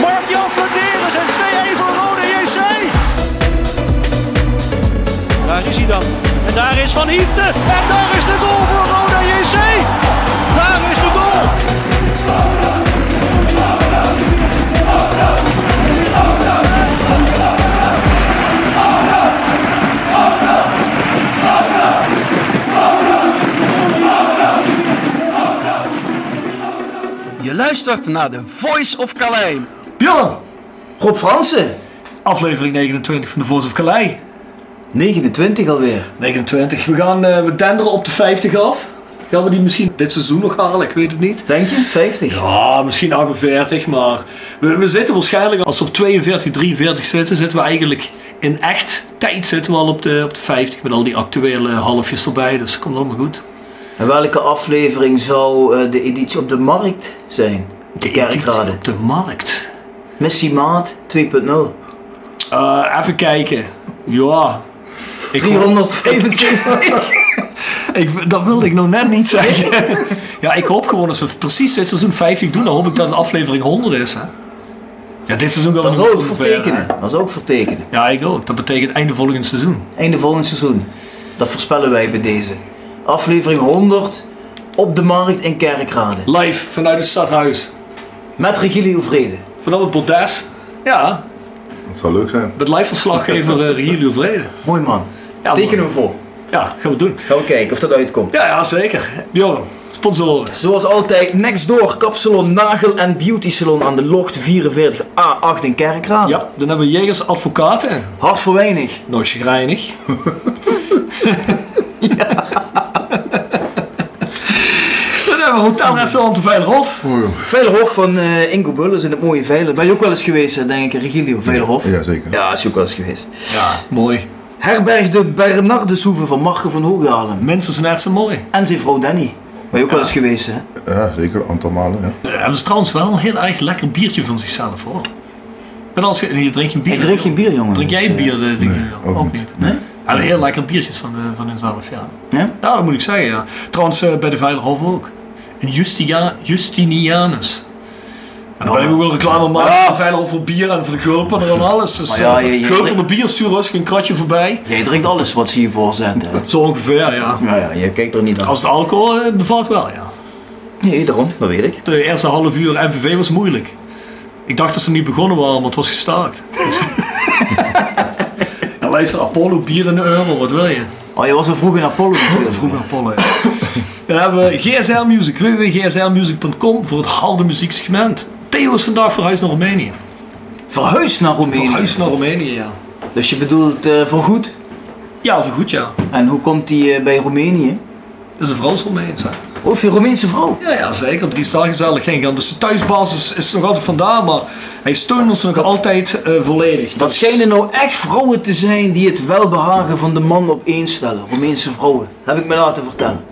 Mark-Jan Flederis en 2-1 voor Rode JC. Daar is hij dan. En daar is Van Hiepte. En daar is de goal voor Rode JC. Daar is de goal. Je luistert naar de Voice of Calais. Bjorn, Rob Fransen, aflevering 29 van de Voice of Calais. 29 alweer. 29. We gaan eh, we denderen op de 50 af. Gaan we die misschien dit seizoen nog halen? Ik weet het niet. Denk je? 50? Ja, misschien 48, maar we, we zitten waarschijnlijk, als we op 42, 43 zitten, zitten we eigenlijk in echt tijd zitten we al op de, op de 50 met al die actuele halfjes erbij, dus dat komt allemaal goed. En welke aflevering zou eh, de editie op de markt zijn? De editie kerkrade. op de markt. Missie Maat 2.0. Eh, even kijken. Ja. Ik hoop- 375. Ik, dat wilde ik nog net niet zeggen. ja, ik hoop gewoon als we precies dit seizoen 50 doen, dan hoop ik dat de aflevering 100 is. Hè? Ja, dit seizoen gaan we Dat nog zou ik goed voor ver, tekenen. hè. Dat zou ik voor tekenen. Ja, ik ook. Dat betekent einde volgend seizoen. Einde volgend seizoen. Dat voorspellen wij bij deze. Aflevering 100 op de markt in Kerkrade. Live vanuit het stadhuis. Met Regilio Vrede. Vanaf het bordes. Ja, Dat zou leuk zijn. met live verslaggever uh, Regilio Vrede. Mooi man. Ja, Tekenen we voor. Ja, gaan we doen. Gaan we kijken of dat uitkomt. Ja, ja zeker. Bjorn, sponsoren. Zoals altijd, next door Kapsalon Nagel en Beauty Salon aan de Locht 44A8 in Kerkrade. Ja, dan hebben we Jegers Advocaten. Hart voor weinig. Nooit chagrijnig. Dan hebben we Hotel Restaurant de Veilerhof. Oh, joh. Veilerhof van eh, Ingo Bulles in het mooie Veiler. Ben je ook wel eens geweest, hè, denk ik, Regilio Veilerhof? Ja, zeker. Ja, is je ook wel eens geweest. Ja, mooi. Herberg de Bernardeshoeve van Marco van Hoogdalen. Mensen net zo mooi. En zijn vrouw Danny. Ben je ook wel eens geweest, hè? Ja, zeker. Een aantal malen, ja. Ze hebben ze trouwens wel een heel erg lekker biertje van zichzelf hoor. Ik ben als je, je drinkt geen bier. Ik drink geen bier, jongen. Drink jij dus, eh, bier? eh, Ricky? ook ook niet. niet. Nee? Ja, heel lekker biertjes van, de, van hunzelf, ja. Ja? Ja, dat moet ik zeggen, ja. Trouwens, eh, bij de Veilerhof ook. Een Justia, Justinianus. En dan ben ik ook wel reclame maken de Veilerhof voor bier en voor de gulpen en alles. Dus ja, eh, je- je gulpen bier, stuur rustig een kratje voorbij. Jij drinkt alles wat ze je voorzetten. hè? Zo ongeveer, ja. Nou ja, je kijkt er niet aan. Als het alcohol eh, bevalt wel, ja. Nee, daarom. Dat weet ik. De eerste half uur MVV was moeilijk. Ik dacht dat ze niet begonnen waren, maar het was gestaakt. Dus- ja, luister, Apollo, bier in de euro, wat wil je? Oh, je was al vroeg in Apollo. Vroeger Apollo, ja. Dan hebben we GSL Music, www.gslmusic.com voor het harde muzieksegment. Theo is vandaag verhuisd naar Roemenië. Verhuisd naar Roemenië. Verhuisd naar Roemenië, ja. Dus je bedoelt eh voorgoed? Ja, voor goed, ja. En hoe komt hij eh, bij Roemenië? Dat is een vrouw Roemeens, hè. Hij een Roemeense vrouw? Ja, ja, zeker. Die is daar gezellig heen gegaan. Dus de thuisbasis is nog altijd vandaan, maar hij steunt ons nog altijd eh, volledig. Dat schijnen nou echt vrouwen te zijn die het welbehagen van de man op één stellen. Roemeense vrouwen. Heb ik me laten vertellen.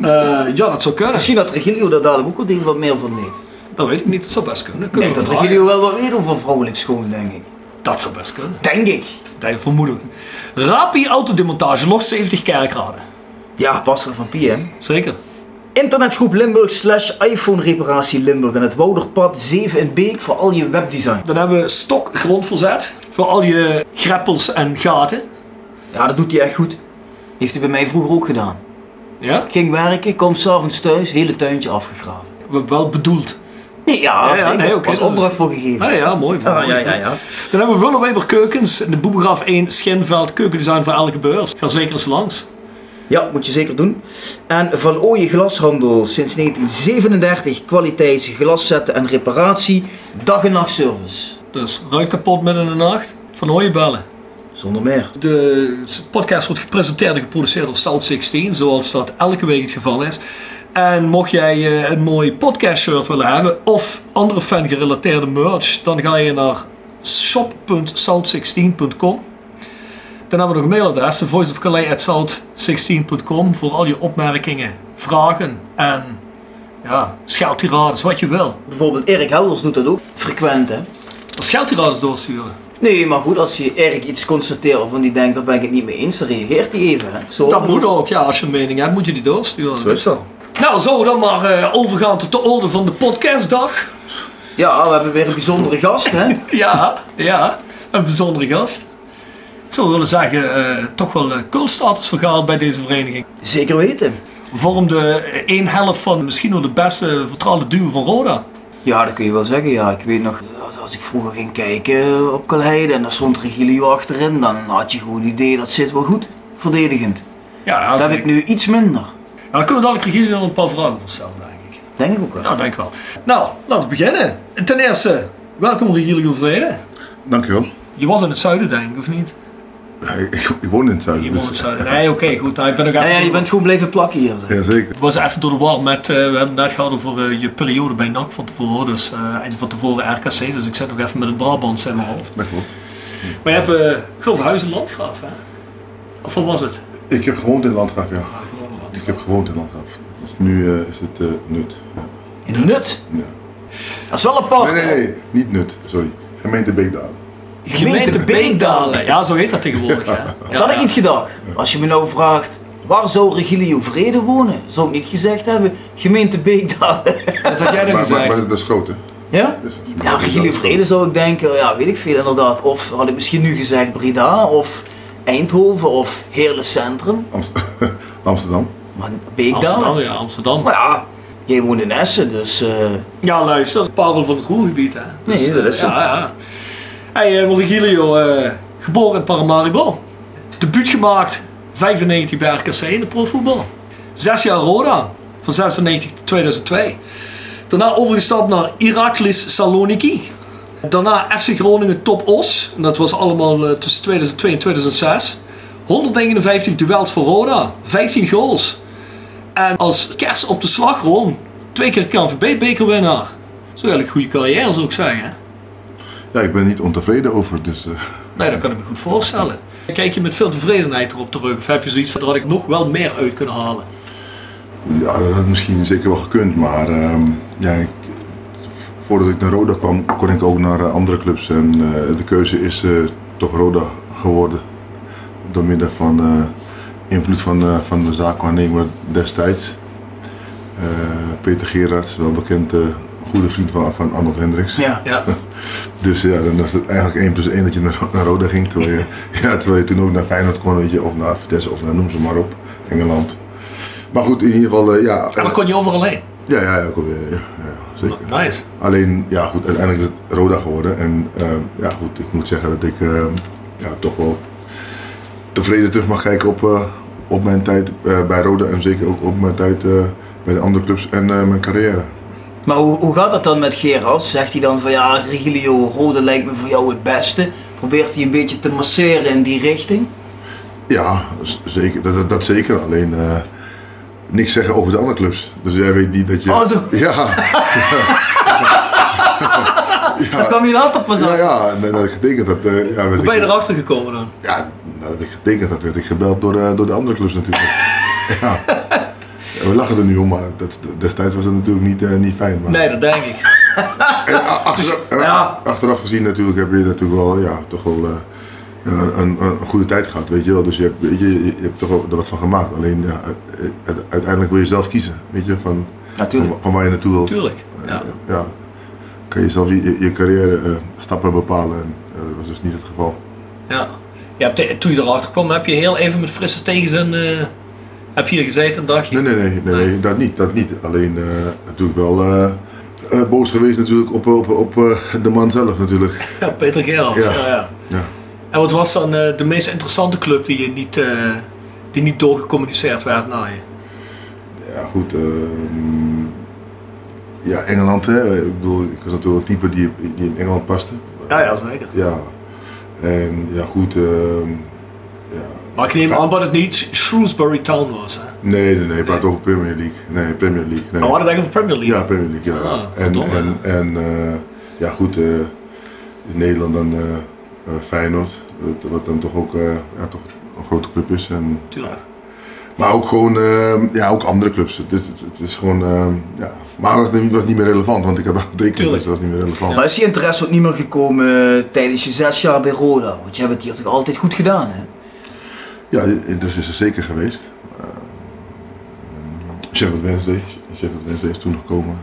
Eh, ja, dat zou kunnen. Misschien dat Regilio daar dadelijk ook wel ding wat meer van weet. Dat weet ik niet, dat zou best kunnen. Ik denk dat. Regilio wel wat weet over vrouwelijk schoon, denk ik. Dat zou best kunnen. Denk ik. Dat vermoeden we. Rapi Autodemontage, nog 70 kerkraden. Ja, Pascal van PM. Zeker. Internetgroep Limburg slash iPhone reparatie Limburg en het Wouderpad 7 in Beek voor al je webdesign. Dan hebben we stok grondverzet voor al je greppels en gaten. Ja, dat doet hij echt goed. Heeft hij bij mij vroeger ook gedaan. Ja? ging werken, komt s'avonds thuis, hele tuintje afgegraven. Wel bedoeld. Nee, ja, Ja, ja, nee, dat opdracht is- voor gegeven. Ja, ja, mooi. Mooi. ja, ja, ja. Dan hebben we Willeweber Keukens in de Boebegraaf 1 Schinveld keukendesign voor elke beurs. Ga zeker eens langs. Ja, moet je zeker doen. En Van Ooyen Glashandel sinds 1937 kwaliteits glaszetten en reparatie, dag en nacht service. Dus ruit kapot midden in de nacht. Van je bellen. Zonder meer. De podcast wordt gepresenteerd en geproduceerd door South 16, zoals dat elke week het geval is. En mocht jij eh, een mooi podcast shirt willen hebben of andere fan gerelateerde merch, dan ga je naar shop.south16.com. Dan hebben we nog een mailadres, thevoiceofcalais.south16.com voor al je opmerkingen, vragen en ja, scheldtirades, wat je wil. Bijvoorbeeld Erik Helders doet dat ook. Frequent, hè. Als scheldtirades doorsturen. Nee, maar goed, als je Erik iets constateert waarvan die denkt, daar ben ik het niet mee eens, dan reageert hij even, hè. Zo Dat moet ook, ja, als je een mening hebt, moet je die doorsturen. Zo is dat. Nou, zo dan maar eh, overgaan tot de orde van de podcastdag. Ja, we hebben weer een bijzondere gast, hè. Ja, ja, een bijzondere gast. Ik zou willen zeggen, eh, toch wel uh, cultstatus vergaald bij deze vereniging. Zeker weten. Vormde eh, één helft van misschien wel de beste vertrouwde duo van Roda. Ja, dat kun je wel zeggen, ja. Ik weet nog, als ik vroeger ging kijken op Kalheide en daar stond Regilio achterin, dan had je gewoon het idee, dat zit wel goed, verdedigend. Ja, Dat heb ik nu iets minder. Ja, dan kunnen we dadelijk Regilio nog een paar vragen voor stellen, denk ik. Denk ik ook wel. Ja, denk ik wel. Nou, laten we beginnen. Ten eerste, welkom Regilio Vrede. Dankjewel. Je was in het zuiden, denk ik, of niet? Ik, woon in het zuiden. Je woont in dus- het zuiden. Nee, oké, goed. Ik ben nog even ja, je bent gewoon blijven plakken hier. Zeg. Ja, zeker. Het was even door de war met, eh, we hebben het net gehad over eh, je periode bij NAC van tevoren, dus, eh, en van tevoren RKC, dus ik zit nog even met het Brabants in mijn hoofd. Dat klopt. Maar je hebt, eh, ik geloof, Huizen Landgraaf, hè? Of wat was het? Ik heb gewoond in Landgraaf, ja. Ik heb gewoond in Landgraaf. Dus nu eh, is het eh, Nut. Ja. In Nut. Ja. Dat is wel apart. Nee, nee, nee. Niet Nut. Sorry. Gemeente Beekdalen. Gemeente Beekdalen. Ja, zo heet dat tegenwoordig, hè? Dat had ik niet gedacht. Als je me nou vraagt, waar zou Regilio Vrede wonen? Zou ik niet gezegd hebben, gemeente Beekdalen. Dat had jij dan Maar, maar, gezegd. maar dat is groot, hè? Ja? Dus, Ja, Regilio Vrede zou ik denken, ja, weet ik veel inderdaad. Of had ik misschien nu gezegd Breda, of Eindhoven, of Heerlen Centrum. Amst- Amsterdam. Maar Beekdalen. Amsterdam, ja, Amsterdam. Maar ja, jij woont in Essen, dus... eh, Ja, luister, parel van het Roergebied, hè? Nee, dat is zo. Ja, ja. Hey, uh, Regilio, eh, geboren in Paramaribo. Debuut gemaakt, 95 bij RKC in de profvoetbal. Zes jaar Roda, van 96 tot 2002. Daarna overgestapt naar Iraklis Saloniki. Daarna FC Groningen Top Os. En dat was allemaal eh, tussen 2002 en 2006. 159 duels voor Roda, 15 goals. En als kers op de slagroom, twee keer KNVB-bekerwinnaar. Zo eigenlijk een goede carrière zou ik zeggen. Ja, ik ben er niet ontevreden over, dus... eh, Nee, dat kan ik me goed voorstellen. Kijk je met veel tevredenheid erop terug? Of heb je zoiets van, had ik nog wel meer uit kunnen halen? Ja, dat had misschien zeker wel gekund, maar ehm, ja, ik, voordat ik naar Roda kwam, kon ik ook naar eh, andere clubs. En eh, de keuze is eh, toch Roda geworden. Door middel van eh, invloed van, eh, van de zaakwaarnemer destijds. Eh, Peter Gerards, wel bekend, goede vriend van, van Arnold Hendricks. ja. Ja, Dus ja, dan was het eigenlijk 1 plus 1 dat je naar, naar Roda ging. Terwijl je, ja, terwijl je toen ook naar Feyenoord kon, weet je, of naar Vitesse of naar noem ze maar op, Engeland. Maar goed, in ieder geval, eh, ja. en dan kon je overal heen. Ja, ja, ja, kom, ja, zeker. Nice. Alleen, ja goed, uiteindelijk is het Roda geworden. En eh, ja goed, ik moet zeggen dat ik eh, ja, toch wel tevreden terug mag kijken op, op mijn tijd bij Roda. En zeker ook op mijn tijd bij de andere clubs en mijn carrière. Maar hoe, hoe gaat dat dan met Gerard? Zegt hij dan van ja, Regilio Rode lijkt me voor jou het beste? Probeert hij een beetje te masseren in die richting? Ja, zeker, dat, dat, dat zeker. Alleen eh, niks zeggen over de andere clubs. Dus jij weet niet dat je... Oh, zo. Ja, Dan kwam je later pas ja, aan. ja. En dat ik getekend had, eh, ja, Hoe ben je ik, erachter gekomen dan? ja, nadat ik getekend had, werd ik gebeld door, eh, door de andere clubs natuurlijk. ja. Ja, we lachen er nu om, maar dat, destijds was dat natuurlijk niet, eh, niet fijn. Maar, Nee, dat denk ik. En achteraf, eh, ja. achteraf gezien natuurlijk heb je natuurlijk wel, ja, toch wel eh, een, een, een goede tijd gehad, weet je wel. Dus je hebt, weet je, hebt toch wel er wat van gemaakt. Alleen ja, uiteindelijk wil je zelf kiezen, weet je, van, Natuurlijk. van, van waar je naartoe wilt. Tuurlijk. Ja. Ja, kan je zelf je, je- carrière eh, stappen bepalen en eh, dat was dus niet het geval. ja. Eh, toen je erachter kwam, heb je heel even met frisse tegenzin eh, Heb je hier gezeten een dagje? Nee, nee, nee, nee, nee, dat niet, dat niet. Alleen eh, natuurlijk wel eh, eh, boos geweest natuurlijk op, op, op de man zelf natuurlijk. Ja, Peter Gerhardt. Ja. Ja. Ja. En wat was dan de meest interessante club die, je niet, eh, die niet doorgecommuniceerd werd naar je? Ja, goed. ehm, ja, Engeland, hè. Ik bedoel, ik was natuurlijk een type die, die in Engeland paste. Ja, ja, zeker. Ja. En ja, goed. Ehm. Maar ik neem aan dat het niet Shrewsbury Town was. Hè? Nee, nee, nee, ik praat over Premier League. Nee, Premier League. Nee. Oh, we hadden het echt over Premier League. Ja, Premier League, ja. Ah, en en, en eh, ja, goed, eh, in Nederland dan eh, eh, Feyenoord, wat, wat dan toch ook eh, ja, toch een grote club is. En, Tuurlijk. maar ook gewoon, eh, ja, ook andere clubs. Het is, het, is gewoon, eh, ja. Maar het was niet, was niet meer relevant, want ik had al getekend, dus dat was niet meer relevant. Maar is die interesse ook niet meer gekomen eh, tijdens je zes jaar bij Roda? Want je hebt het hier toch altijd goed gedaan, hè? Ja, interesse is er zeker geweest. Uh, Sheffield Wednesday, Sheffield Wednesday is toen gekomen.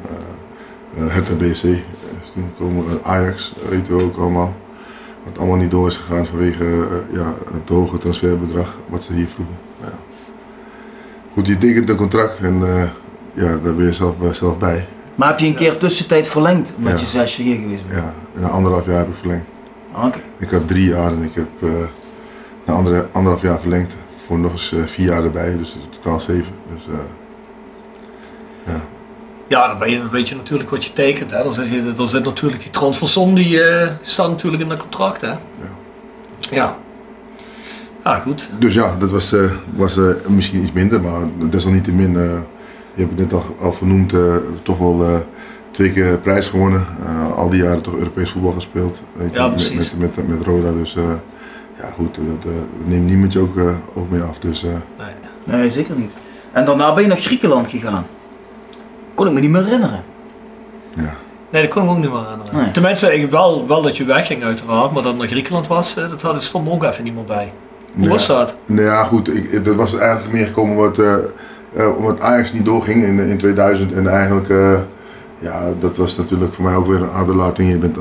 Uh, Hertha BSC is toen gekomen. Uh, Ajax, weten we ook allemaal. Wat allemaal niet door is gegaan vanwege uh, ja, het hoge transferbedrag wat ze hier vroegen. Ja. Goed, je tekent een contract en ja, daar ben je zelf, zelf bij. Maar heb je een keer tussentijd verlengd omdat Ja. je zes jaar hier geweest bent? Ja, na anderhalf jaar heb ik verlengd. Oké. Ik had drie jaar en ik heb andere, anderhalf jaar verlengd. Voor nog eens uh, vier jaar erbij, dus in totaal zeven. Dus, uh, ja. Ja, dan, ben je, dan weet je natuurlijk wat je tekent. Hè. Dan, zit je, dan zit natuurlijk die transfersom, die uh, staat natuurlijk in dat contract. Hè. Ja. Ja. Ja, goed. Dus ja, dat was, uh, was uh, misschien iets minder, maar desalniettemin, uh, je hebt het net al, al vernoemd, toch wel twee keer prijs gewonnen. al die jaren toch Europees voetbal gespeeld. Ja, precies. Met, met, met, Roda, dus ja goed, dat, dat neemt niemand je ook, ook mee af. Dus, nee. nee, zeker niet. En daarna ben je naar Griekenland gegaan. Kon ik me niet meer herinneren. Ja. Nee, dat kon ik me ook niet meer herinneren. Nee. Tenminste, ik wel, wel dat je wegging uiteraard, maar dat het naar Griekenland was, dat had, stond me ook even niet meer bij. Hoe was dat? Nou ja, goed, ik, dat was eigenlijk meer gekomen omdat, uh, uh, omdat Ajax niet doorging in, in 2000 en eigenlijk, uh, ja, dat was natuurlijk voor mij ook weer een aderlating. Je bent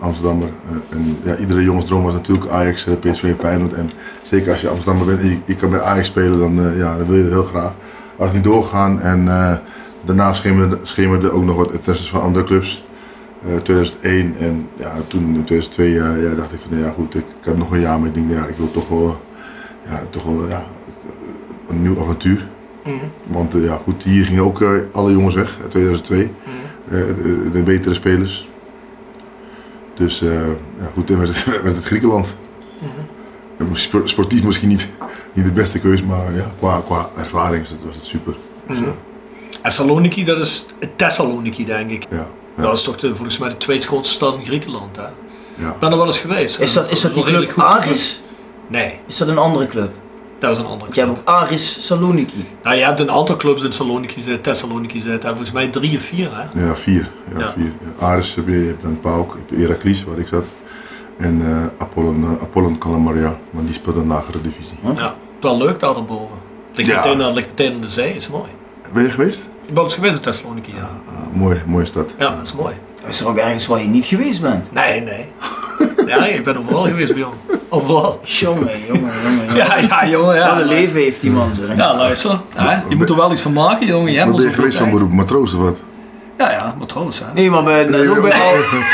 Amsterdammer en ja, iedere jongensdroom was natuurlijk Ajax, PSV, Feyenoord en zeker als je Amsterdammer bent en je, je kan bij Ajax spelen, dan, ja, dan wil je het heel graag. Als het niet doorgaan en daarna schemerde, schemerde ook nog wat testen van andere clubs. Uh, 2001 en ja, toen in 2002 uh, ja, dacht ik van ja goed, ik, ik had nog een jaar, maar ik denk ja, ik wil toch wel, ja, toch wel ja, een nieuw avontuur. Mm -hmm. Want uh, ja goed, hier gingen ook alle jongens weg, 2002, mm -hmm. de, de, betere spelers. Dus uh, ja, goed, dan werd het, werd het Griekenland. Mm -hmm. Sportief misschien niet, niet de beste keus, maar ja, qua, qua ervaring was het super. Dus, en Saloniki, dat is Thessaloniki denk ik. Ja. Ja. Dat is toch de, volgens mij de tweede grootste stad in Griekenland. Hè? Ja. Ik ben er wel eens geweest. Is dat, is dat die club Aris? Nee. Is dat een andere club? Dat is een andere club. Je hebt ook Aris Saloniki. Nou, je hebt een aantal clubs in Saloniki zitten, Thessaloniki zitten. Volgens mij drie of vier, hè? Ja, vier. Ja, Ja. vier. Aris heb je, je hebt dan Pauk, je hebt Heracles waar ik zat. En eh Apollon, eh, Apollon Calamaria, maar die speelt een lagere divisie. Ja. Wel leuk daar erboven. Ligt, Ja. meteen, aan- ligt meteen aan de zee, is mooi. Ben je geweest? Ik ben eens geweest in Thessaloniki, ja. Ah, mooi, mooie stad. Ja, dat is mooi. Is er ook ergens waar je niet geweest bent? Nee, nee. Ja, ik ben overal geweest, Bjorn. Overal. Jongen, jongen, jongen. jongen. Ja, ja, jongen. Ja, Wat een leven heeft die man, zeg. Ja, luister. Je moet er wel iets van maken, jongen. Je hebt ben je geweest van beroep? Matroos of wat? Ja, ja, matroos, hè. Nee, maar bij, net, Nee, ook bij Al,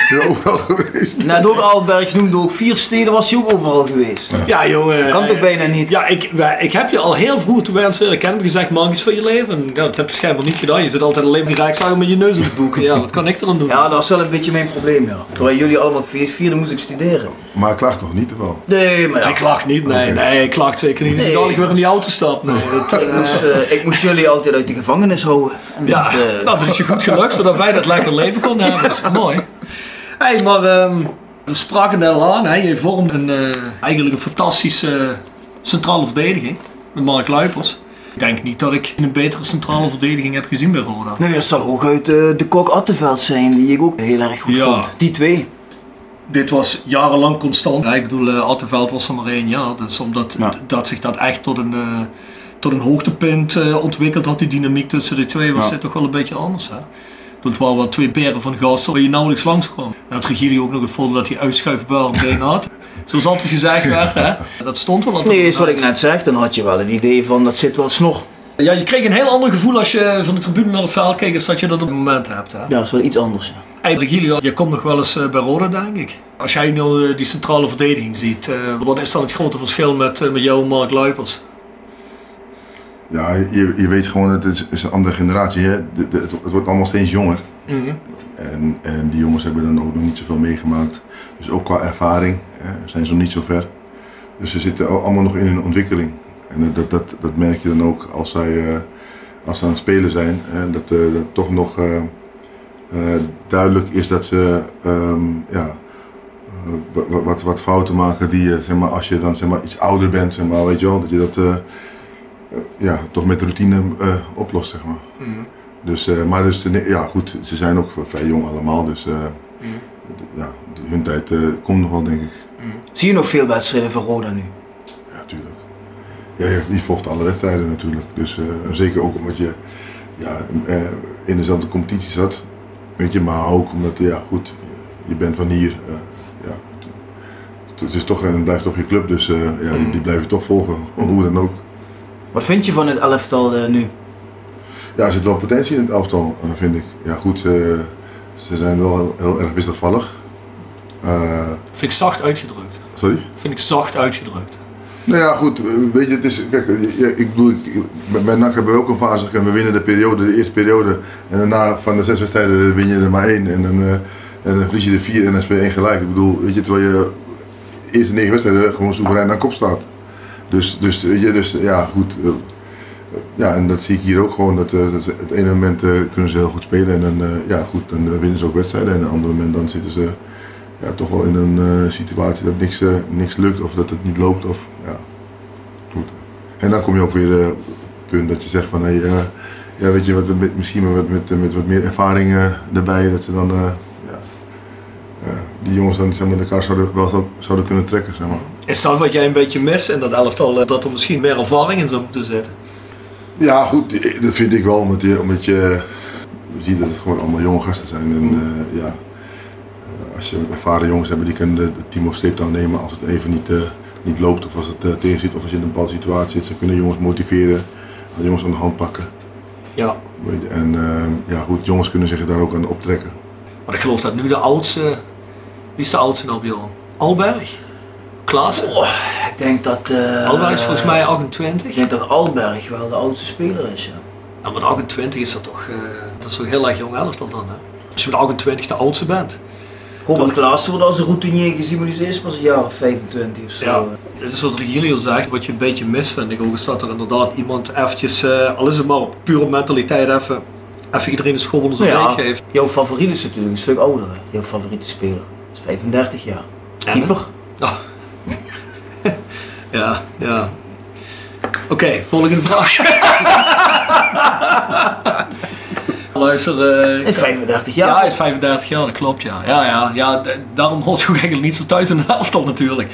ben je overal geweest? net ook Alberg noemde ook vier steden, was hij ook overal geweest. Ja, jongen. Kan toch eh, bijna niet? Ja, ik, wij- ik heb je al heel vroeg toen wij ons leren kennen gezegd, maak iets van je leven. En ja, dat heb je schijnbaar niet gedaan. Je zit altijd alleen maar die rijksdagen met je neus in het boeken. Ja, wat kan ik er aan doen? Ja, dat was wel een beetje mijn probleem, ja. Terwijl jullie allemaal feest vierden, moest ik studeren. Maar ik klaagt nog niet wel. Nee, maar ja. Ik lach niet, nee, nee, ik lach zeker niet. Nee. ik dadelijk weer in die auto stap. Nee, dat, Ik moest, eh, ik moest jullie altijd uit de gevangenis houden. En ja, dat, eh, nou, dat is je goed gelukt, zodat wij dat lekker leven konden hebben. Dat is mooi. hey, maar ehm, we spraken net al aan, hè. je vormt een, eh, eigenlijk een fantastische centrale verdediging met Mark Luipers. Ik denk niet dat ik een betere centrale verdediging heb gezien bij Roda. Nee, het zal hooguit eh, de Kok Atteveld zijn, die ik ook heel erg goed Ja. vond. Die twee. Dit was jarenlang constant. Ja, ik bedoel, uh, Attenveld was er maar één jaar. Dus omdat Ja. dat zich dat echt tot een, tot een hoogtepunt ontwikkeld had, die dynamiek tussen de twee, was dit toch wel een beetje anders. Hè? Toen waren wel twee beren van gasten waar je nauwelijks langs kwam. En had Regilio ook nog het voordeel dat hij uitschuifbaar been had. Zoals altijd gezegd werd, hè? dat stond wel altijd. Nee, is wat ik net zeg, dan had je wel het idee van dat zit wel snor. Ja, je kreeg een heel ander gevoel als je van de tribune naar het veld keek, als dat je dat op het moment hebt. Hè? Ja, dat is wel iets anders. ja. Eigenlijk Julio, je komt nog wel eens eh, bij Roda, denk ik. Als jij nu eh, die centrale verdediging ziet, eh, wat is dan het grote verschil met, met jou en Mark Luipers? Ja, je, je weet gewoon, het is, is een andere generatie. Hè? De- de- het, het wordt allemaal steeds jonger. En, en die jongens hebben dan ook nog niet zoveel meegemaakt. Dus ook qua ervaring hè, zijn ze nog niet zo ver. Dus ze zitten al- allemaal nog in hun ontwikkeling. En dat, dat, dat merk je dan ook als zij eh, als ze aan het spelen zijn. Hè, dat, eh, dat toch nog eh, duidelijk is dat ze ehm, ja, wa- wat, wat fouten maken die je, zeg maar, als je dan zeg maar, iets ouder bent, zeg maar, weet je wel, dat je dat ja, toch met routine eh, oplost, zeg maar. Dus, eh, maar dus, ja, goed, ze zijn ook vrij jong allemaal, dus eh, d- ja, hun tijd eh, komt nog wel, denk ik. Zie je nog veel wedstrijden van Roda nu? Ja, tuurlijk. Ja, je- die vocht alle wedstrijden natuurlijk. Dus eh, zeker ook omdat je ja, eh, in dezelfde competitie zat. Weet je, maar ook omdat, ja, goed, je bent van hier. eh, ja, het, het is toch en blijft toch je club, dus eh, ja, die, die blijven toch volgen, hoe dan ook. Wat vind je van het elftal eh, nu? Ja, er zit wel potentie in het elftal, eh, vind ik. Ja, goed, ze, ze zijn wel heel, heel erg wisselvallig. Eh, Vind ik zacht uitgedrukt. sorry? Vind ik zacht uitgedrukt. Nou ja, goed, weet je, het is, kijk, ik bedoel, ik, met met NAC hebben we ook een fase en we winnen de periode, de eerste periode. En daarna van de zes wedstrijden win je er maar één en dan, eh, en dan verlies je er vier en dan speel je één gelijk. Ik bedoel, weet je, terwijl je de eerste negen wedstrijden gewoon soeverein aan kop staat. Dus, dus, weet je, dus ja, goed. eh, ja, en dat zie ik hier ook gewoon, dat, eh, dat het ene moment eh, kunnen ze heel goed spelen en dan, eh, ja, goed, dan winnen ze ook wedstrijden. En op een ander moment dan zitten ze ja, toch wel in een eh, situatie dat niks, eh, niks lukt of dat het niet loopt. Of, ja, goed. En dan kom je ook weer eh, op het punt dat je zegt van hey, eh, ja, weet je, wat, met, misschien wat, met, met wat meer ervaring eh, erbij, dat ze dan eh, ja, eh, die jongens dan zeg maar, elkaar zouden, wel zou- zouden kunnen trekken. Zeg maar. Is dat wat jij een beetje mist in dat elftal, eh, dat er misschien meer ervaring in zou moeten zitten? Ja, goed, dat vind ik wel, omdat je, omdat je ziet dat het gewoon allemaal jonge gasten zijn. En eh, ja, eh, als je ervaren jongens hebben, die kunnen de- het team op sleeptouw nemen als het even niet, niet loopt of als het uh, tegen zit of als je in een bepaalde situatie zit. Ze kunnen jongens motiveren, jongens aan de hand pakken. Ja. Weet je, En ja, goed, jongens kunnen zich daar ook aan optrekken. Maar ik geloof dat nu de oudste. Wie is de oudste nou, Bjorn? Alberg? Klaassen? Ik denk dat... eh, Alberg is volgens mij Ik 28. denk dat Alberg wel de oudste speler is, ja. Ja, maar de 28 is dat toch, eh, dat is toch heel erg jong elftal dan, hè? Als je met 28 de oudste bent. Robert Klaassen wordt als een routinier gezien, maar die is pas een jaar of 25 of zo. Ja, dit is wat Regilio zegt, wat je een beetje mis vind ik ook, is dat er inderdaad iemand eventjes, eh, al is het maar op pure mentaliteit, even, even iedereen een schop onder zijn ja, geeft. jouw favoriet is natuurlijk een stuk ouder, hè? jouw favoriete speler. is 35 jaar. Keeper. Oh. Ja, ja. Oké, volgende vraag. Luister, eh, Is 35 jaar. Ja, is 35 jaar, dat klopt ja. Ja, ja, ja daarom hoort je ook eigenlijk niet zo thuis in een elftal natuurlijk.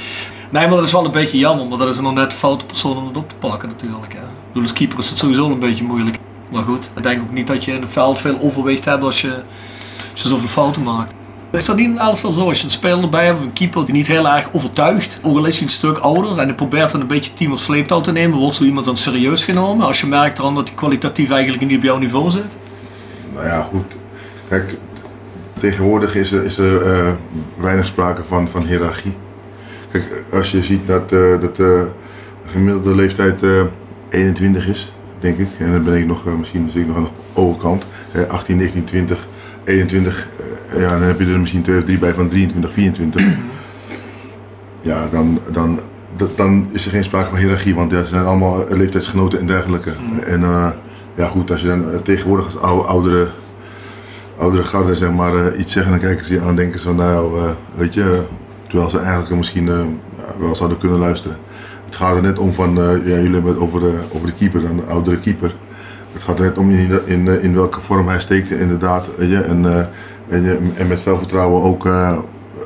Nee, maar dat is wel een beetje jammer, maar dat is nog net de foute persoon om het op te pakken natuurlijk. Ik bedoel, als keeper is het sowieso een beetje moeilijk. Maar goed, ik denk ook niet dat je in het veld veel overwicht hebt als je, als je zoveel fouten maakt. Is dat niet een zo? Als je een speler erbij hebt, een keeper die niet heel erg overtuigt, ook al is hij een stuk ouder en hij probeert dan een beetje team op sleeptouw te nemen, wordt zo iemand dan serieus genomen als je merkt dan dat hij kwalitatief eigenlijk niet op jouw niveau zit? Nou ja, goed. Kijk, tegenwoordig is er, is er eh, weinig sprake van, van hiërarchie. Kijk, als je ziet dat, eh, dat eh, de gemiddelde leeftijd eh, 21 is, denk ik. En dan ben ik nog, misschien zit ik nog aan de overkant. Eh, 18, 19, 20, 21. Ja, dan heb je er misschien twee of drie bij van 23, 24. ja, dan, dan, dat- dan is er geen sprake van hiërarchie, want het zijn allemaal eh, leeftijdsgenoten en dergelijke. En eh, ja, goed, als je dan eh, tegenwoordig als oude, oudere, oudere garde zeg maar, iets zeggen, dan kijken ze je aan en denken ze van, nou, weet je, terwijl ze eigenlijk misschien wel zouden kunnen luisteren. Het gaat er net om van, ja, jullie hebben het over de, over de keeper, dan de oudere keeper. Het gaat er net om in, in, in welke vorm hij steekt, inderdaad. Weet je, en, en, je- en met zelfvertrouwen ook eh,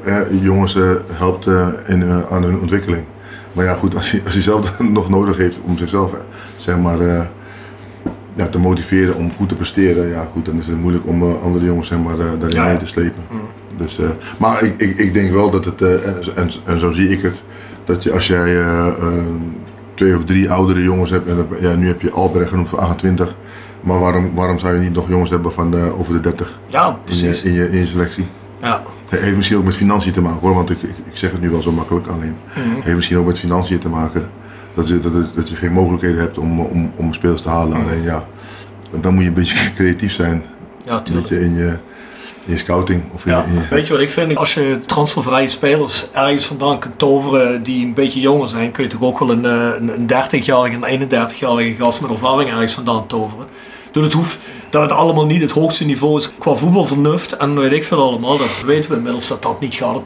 eh, jongens eh, helpt eh, in, eh, aan hun ontwikkeling. Maar ja, goed, als hij, als hij zelf nog nodig heeft om zichzelf eh, zeg maar, eh, ja, te motiveren om goed te presteren, ja, goed, dan is het moeilijk om eh, andere jongens zeg maar, eh, daarin Ja, ja. mee te slepen. Dus, eh, maar ik, ik, ik denk wel dat het, eh, en, en, en zo zie ik het, dat je als jij eh, eh, twee of drie oudere jongens hebt. En dat- ja, nu heb je Albrecht genoemd voor 28. Maar waarom, waarom zou je niet nog jongens hebben van de, over de 30 Ja, in je, precies. in je, in je selectie? Ja. Het heeft misschien ook met financiën te maken hoor, want ik, ik, ik zeg het nu wel zo makkelijk alleen. Mhm. Het heeft misschien ook met financiën te maken. Dat je, dat, je geen mogelijkheden hebt om, om, om spelers te halen. Alleen ja, dan moet je een beetje creatief zijn. Ja, Een tuurlijk. beetje in je, in scouting. Of in, Ja, weet je wat ik vind? Als je transfervrije spelers ergens vandaan kunt toveren die een beetje jonger zijn, kun je toch ook wel een, eh, een, een 30-jarige en een 31-jarige gast met ervaring ergens vandaan toveren. Dus het hoeft dat het allemaal niet het hoogste niveau is qua voetbalvernuft en weet ik veel allemaal. Dat weten we inmiddels dat dat niet gaat.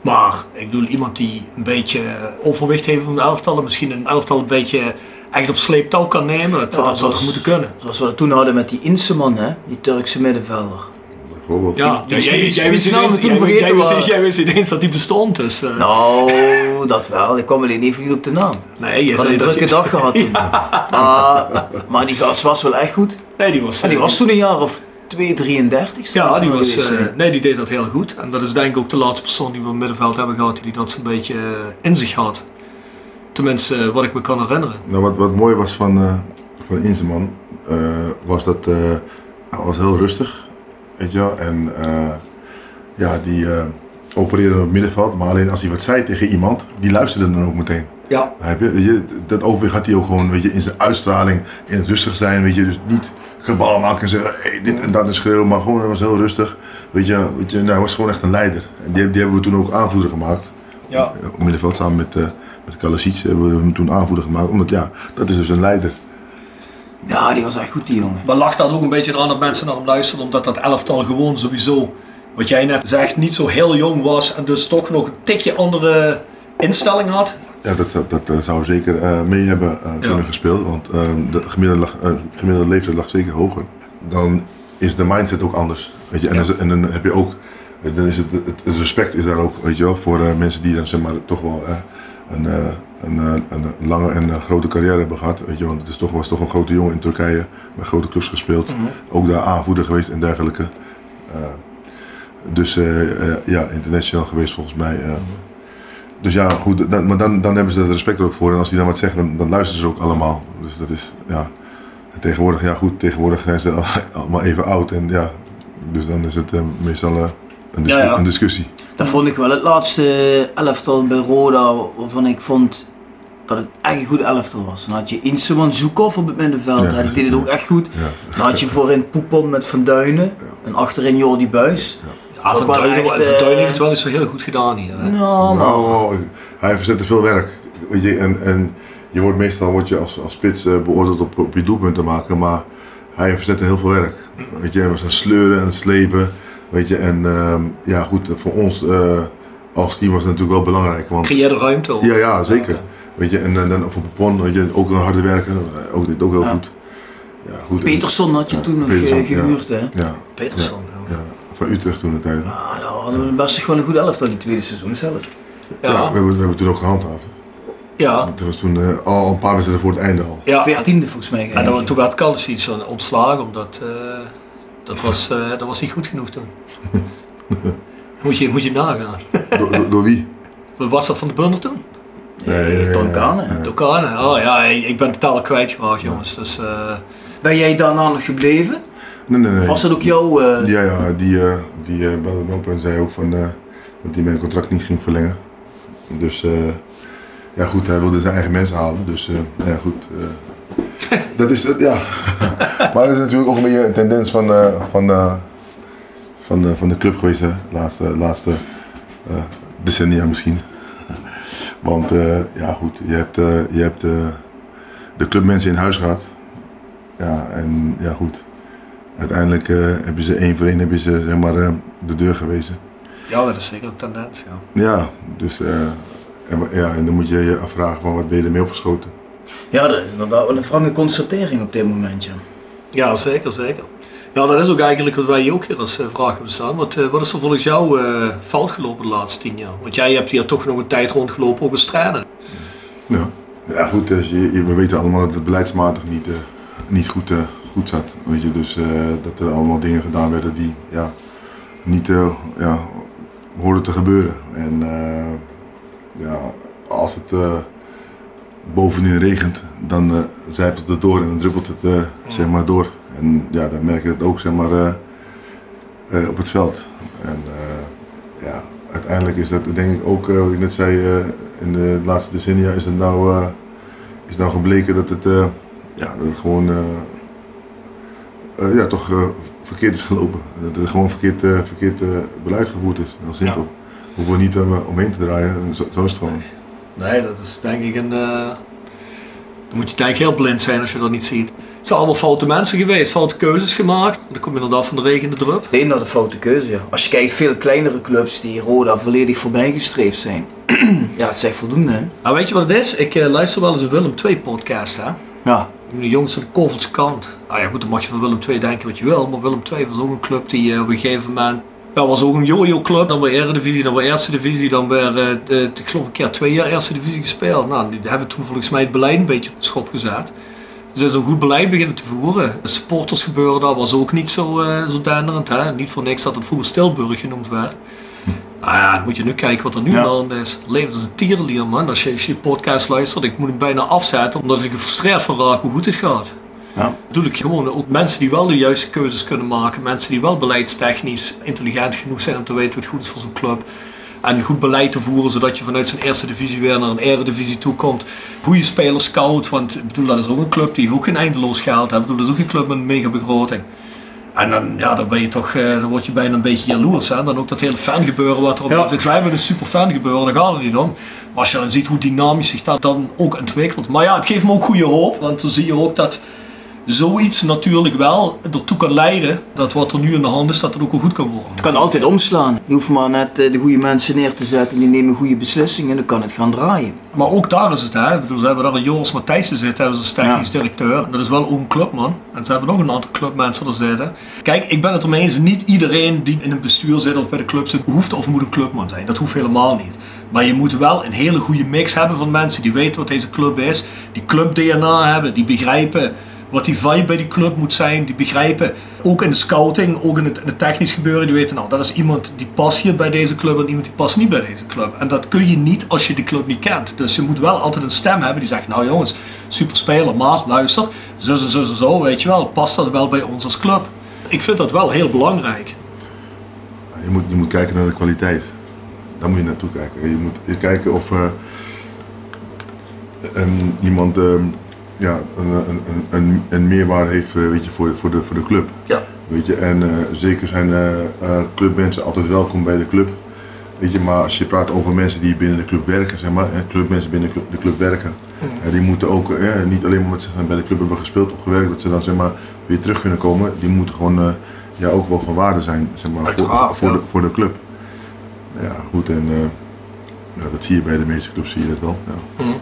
Maar ik bedoel, iemand die een beetje overwicht heeft van de elftal en misschien een elftal een beetje echt op sleeptouw kan nemen, dat, dat zou toch moeten kunnen. Zoals we dat toen hadden met die Inseman, hè? die Turkse middenvelder. Bijvoorbeeld. Ja, jij, wist die niet namen eens- toen jij- wist- jij dat die bestond. Dus, eh, Nou, dat wel. Ik kwam alleen even niet op de naam. nee, je had een drukke je- dag gehad toen. Maar, maar die gast was wel echt goed. Nee, die was, En die eh, was toen een jaar of 2, 33. zou Ja, het die was, eh, nee, die deed dat heel goed. En dat is denk ik ook de laatste persoon die we op het middenveld hebben gehad die dat zo'n beetje in zich had. Tenminste, wat ik me kan herinneren. Nou, wat, wat mooi was van, eh van Inzeman, was dat hij was heel rustig. Weet je wel? En eh, ja, die eh, opereerde op het middenveld. Maar alleen als hij wat zei tegen iemand, die luisterde dan ook meteen. Ja. Heb je? Weet je, dat overwicht had hij ook gewoon weet je, in zijn uitstraling, in het rustig zijn. Weet je, dus niet gebaal maken en zeggen hey, dit en dat en schreeuwen. Maar gewoon, hij was heel rustig. Weet je, weet je nou, hij was gewoon echt een leider. En die, die hebben we toen ook aanvoerder gemaakt. Ja. Op middenveld samen met, uh, met Kalasic hebben we hem toen aanvoerder gemaakt. Omdat ja, dat is dus een leider. Ja, die was echt goed, die jongen. Maar lag dat ook een beetje eraan dat mensen naar hem luisterden, omdat dat elftal gewoon sowieso, wat jij net zegt, niet zo heel jong was en dus toch nog een tikje andere instelling had? Ja, dat, dat, dat, dat zou zeker eh, mee hebben eh, kunnen gespeeld. Want ehm, de gemiddelde, eh, gemiddelde leeftijd lag zeker hoger. Dan is de mindset ook anders. Weet je? En, dan is- en dan heb je ook, eh, dan is het, het, het respect is daar ook, weet je wel, voor eh, mensen die dan zeg maar toch wel eh, een, eh, een, eh, een lange en eh, grote carrière hebben gehad. Weet je, want het is toch, was toch een grote jongen in Turkije, bij grote clubs gespeeld. Ook daar aanvoerder geweest en dergelijke. Eh, dus ja, international geweest volgens mij. Dus ja, goed, dan, maar dan, dan hebben ze het respect er ook voor. En als die dan wat zeggen, dan, dan luisteren ze ook allemaal. Dus dat is, ja. En tegenwoordig, ja goed, tegenwoordig zijn ze al- allemaal even oud. En ja, dus dan is het eh, meestal een, Ja, ja. een discussie. Dat vond ik wel het laatste elftal bij Roda, waarvan ik vond dat het echt een goed elftal was. Dan had je Inseman Zukov op het middenveld, Ja. die deed het ook echt goed. Ja. Dan had je voorin Poepon met Van Duinen en achterin Jordi Buis. Ja, Vond Van ik wel Duinen echt, Van Duinen eh, heeft het wel eens zo heel goed gedaan hier. Hè? Nou, maar Nou, hij verzette veel werk. Weet je, en, en je wordt meestal word je als, als spits eh, beoordeeld op, op je doelpunten maken, maar hij verzette heel veel werk. Weet je, hij was aan sleuren en slepen. Weet je, en ehm, ja goed, voor ons eh, als team was het natuurlijk wel belangrijk. Want, Creëerde ruimte ook. ja, ja, zeker. Weet je, en, en dan voor Popon, weet je, ook een harde werker, eh, ook dit ook heel goed. Ja, goed. Peterson had je toen nog Peterson, eh, gehuurd, hè? Ja, Peterson. ja. van Utrecht toen de tijd. Ah, nou hadden we best gewoon een goed elftal die tweede seizoen zelf. Ja, we, hebben, we hebben toen ook gehandhaafd. Ja. Dat was toen eh, al een paar wedstrijden voor het einde al. ja. Veertiende volgens mij. En dan, toen werd Kalisic ontslagen, omdat eh, dat, was, eh, dat was niet goed genoeg toen. moet, je, moet je nagaan. Door, door, door wie? Was dat van de Bunner toen? Nee, Tonkane. Dokane. Oh ja, ik ben totaal kwijtgeraakt jongens. Dus, eh, Ben jij daarna nog gebleven? Nee, nee, was dat ook jouw... eh, Ja, ja, die, eh die zei ook van, dat hij mijn contract niet ging verlengen. Dus ja goed, hij wilde zijn eigen mensen halen. Dus nou ja goed. dat is het, ja. maar dat is natuurlijk ook een beetje een tendens van, van, van, de, van de club geweest, hè. Laatste, laatste decennia misschien. Want eh, ja goed, je hebt, eh, je hebt eh, de clubmensen in huis gehad. Ja, en ja goed. Uiteindelijk eh, hebben ze één voor één hebben ze, zeg maar, eh, de deur gewezen. ja, dat is zeker een tendens. Ja. Ja, dus eh, en, ja, en dan moet je je afvragen van wat ben je ermee opgeschoten. Ja, dat is inderdaad wel een frange constatering op dit moment, ja. ja, zeker, zeker. Ja, dat is ook eigenlijk wat wij hier ook hier als eh, vraag hebben staan. Wat, eh, wat is er volgens jou eh, fout gelopen de laatste tien jaar? Want jij hebt hier toch nog een tijd rondgelopen, ook als trainer. Ja, ja goed, dus je, je- we weten allemaal dat het beleidsmatig niet, niet goed, goed zat. Weet je, dus dat er allemaal dingen gedaan werden die ja, niet ja, hoorden te gebeuren. En ja, als het, bovenin regent, dan uh, zijpelt het door en dan druppelt het uh, zeg maar door. En ja, dan merk je het ook zeg maar, uh, op het veld. En ja, uiteindelijk is dat denk ik ook, wat ik net zei, in de laatste decennia is het nou, is nou gebleken dat het, ja, dat het gewoon ja, toch verkeerd is gelopen. Dat er gewoon verkeerd, verkeerd beleid gevoerd is. Heel simpel. Ja. Hoeven we niet omheen te draaien, zo, zo is het gewoon. Nee, dat is denk ik een. Uh, dan moet je denk heel blind zijn als je dat niet ziet. Het zijn allemaal foute mensen geweest, foute keuzes gemaakt. Dan kom je inderdaad van de regen in de drup. Nee, naar de foute keuze, ja. Als je kijkt, veel kleinere clubs die Roda volledig voorbijgestreefd zijn. ja, het is echt voldoende, hè? Nou, weet je wat het is? Ik uh, luister wel eens een Willem 2 podcast, hè? Ja. De jongens van de kant. Nou ja, goed, dan mag je van Willem 2 denken wat je wil. Maar Willem 2 was ook een club die uh, op een gegeven moment ja, was ook een jojo club. Dan weer Eredivisie, dan weer Eerste Divisie, dan weer, uh, ik geloof een keer twee jaar Eerste Divisie gespeeld. Nou, die hebben toen volgens mij het beleid een beetje op schop gezet. Ze zijn zo'n goed beleid beginnen te voeren. De supporters gebeuren dat was ook niet zo, uh, zo denderend. Hè? Niet voor niks dat het vroeger Stilburg genoemd werd. Nou ja, dan moet je nu kijken wat er nu ja. aan is. Leeft als een tierenlier, man. Als je, als je podcast luistert, ik moet hem bijna afzetten omdat ik gefrustreerd van raak hoe goed het gaat. Ja. Bedoel ik gewoon ook mensen die wel de juiste keuzes kunnen maken. Mensen die wel beleidstechnisch intelligent genoeg zijn om te weten wat goed is voor zo'n club. En goed beleid te voeren zodat je vanuit zijn eerste divisie weer naar een eredivisie toe komt. Goede spelers scout, want ik bedoel, dat is ook een club die heeft ook geen eindeloos geld. Ik bedoel, dat is ook een club met een mega begroting. En dan, ja, dan ben je toch, eh, dan word je bijna een beetje jaloers. Hè? Dan ook dat hele fangebeuren wat er ja. zit. Wij hebben een super fangebeuren, daar gaat het niet om. Maar als je dan ziet hoe dynamisch zich dat dan ook ontwikkelt. Maar ja, het geeft me ook goede hoop, want dan zie je ook dat zoiets natuurlijk wel ertoe kan leiden dat wat er nu in de hand is, dat het ook wel goed kan worden. Het kan altijd omslaan. Je hoeft maar net eh, de goede mensen neer te zetten die nemen goede beslissingen en dan kan het gaan draaien. Maar ook daar is het, hè. Bedoel, ze hebben daar een Joris Matthijssen zitten, hebben ze als technisch directeur. Dat is wel ook een clubman. En ze hebben nog een aantal clubmensen er zitten. Kijk, ik ben het ermee eens, niet iedereen die in een bestuur zit of bij de club zit, hoeft of moet een clubman zijn. Dat hoeft helemaal niet. Maar je moet wel een hele goede mix hebben van mensen die weten wat deze club is, die club DNA hebben, die begrijpen wat die vibe bij die club moet zijn. Die begrijpen, ook in de scouting, ook in het, technisch gebeuren, die weten nou, dat is iemand die past hier bij deze club en iemand die past niet bij deze club. En dat kun je niet als je de club niet kent. Dus je moet wel altijd een stem hebben die zegt, nou jongens, super speler, maar luister, zo zo zo zo, weet je wel, past dat wel bij ons als club? Ik vind dat wel heel belangrijk. Je moet, je moet kijken naar de kwaliteit. Daar moet je naartoe kijken. Je moet kijken of uh, um, iemand um, ja, een, een, een, een meerwaarde heeft eh, weet je, voor, voor, de, voor de club. Ja. Weet je, en uh, zeker zijn uh, clubmensen altijd welkom bij de club. Weet je, maar als je praat over mensen die binnen de club werken, zeg maar, clubmensen binnen de club werken, mm. die moeten ook niet alleen omdat ze bij de club hebben gespeeld of gewerkt, dat ze dan zeg maar, weer terug kunnen komen. Die moeten gewoon ja, ook wel van waarde zijn zeg maar, voor, voor, de, voor de club. Ja, goed, en ja, dat zie je bij de meeste clubs, zie je dat wel. Ja. Mm.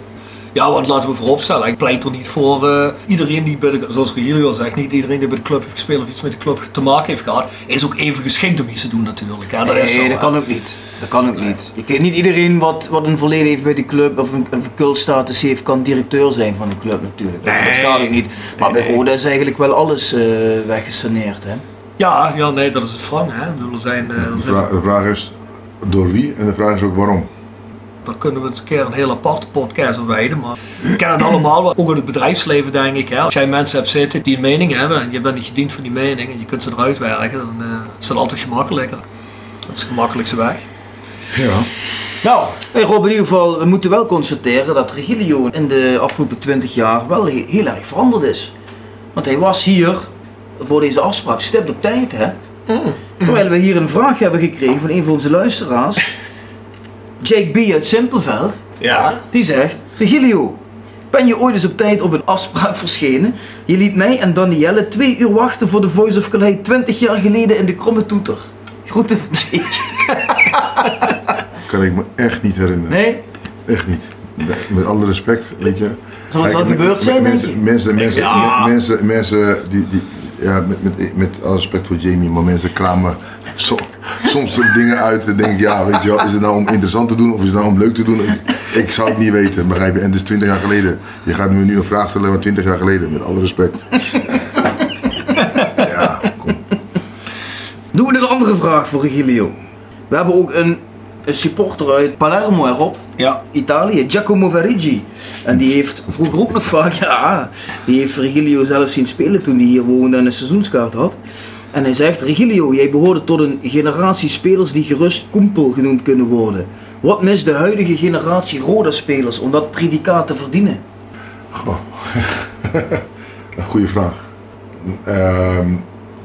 Ja, want laten we vooropstellen, ik pleit er niet voor uh, iedereen die bij de, zoals jullie al zegt, niet iedereen die bij de club heeft gespeeld of iets met de club te maken heeft gehad, is ook even geschikt om iets te doen natuurlijk. Hè? Dat nee, is zo, dat kan ook niet. Dat kan ook niet. Je kent niet iedereen wat, wat een verleden heeft bij de club of een, een verkultstatus heeft, kan directeur zijn van de club natuurlijk. Nee, dat gaat ook niet. Maar bij Roda is eigenlijk wel alles uh, weggesaneerd. Hè? Ja, ja, nee, dat is het wrang. Hè? Er zijn, uh, de, vraag, de vraag is door wie en de vraag is ook waarom daar kunnen we eens een keer een hele aparte podcast aan wijden. Maar we kennen het allemaal, ook in het bedrijfsleven denk ik. Hè. Als jij mensen hebt zitten die een mening hebben en je bent niet gediend van die mening en je kunt ze eruit werken, dan uh, is dat altijd gemakkelijker. Dat is de gemakkelijkste weg. Ja. Nou, hey Rob, in ieder geval, we moeten wel constateren dat Regilio in de afgelopen 20 jaar wel heel, erg veranderd is. Want hij was hier voor deze afspraak stipt op tijd, hè? Mm. Terwijl we hier een vraag hebben gekregen van een van onze luisteraars. Jake B. uit Simpelveld. Ja. Die zegt: Regilio, ben je ooit eens op tijd op een afspraak verschenen? Je liet mij en Danielle twee uur wachten voor de Voice of Calais 20 jaar geleden in de kromme toeter. Groeten van Jake. kan ik me echt niet herinneren. Nee? Echt niet. Met alle respect, weet je. Zal het wel gebeurd zijn, mensen, denk je? Mensen, mensen, ja. mensen, mensen die, die, ja, met, met, met alle respect voor Jamie, maar mensen kramen so, soms dingen uit en denk ik, ja, weet je wel, is het nou om interessant te doen of is het nou om leuk te doen? Ik, ik zou het niet weten, begrijp je? En het is 20 jaar geleden. Je gaat me nu een vraag stellen van 20 jaar geleden, met alle respect. ja, kom. Doen we een andere vraag voor Regilio. We hebben ook een een supporter uit Palermo erop. Ja. Italië, Giacomo Verigi. En die heeft vroeger ook nog vaak, ja, die heeft Regilio zelf zien spelen toen hij hier woonde en een seizoenskaart had. En hij zegt, Regilio, jij behoorde tot een generatie spelers die gerust koempel genoemd kunnen worden. Wat mist de huidige generatie Roda-spelers om dat predicaat te verdienen? Goh. een goede vraag. Ehm,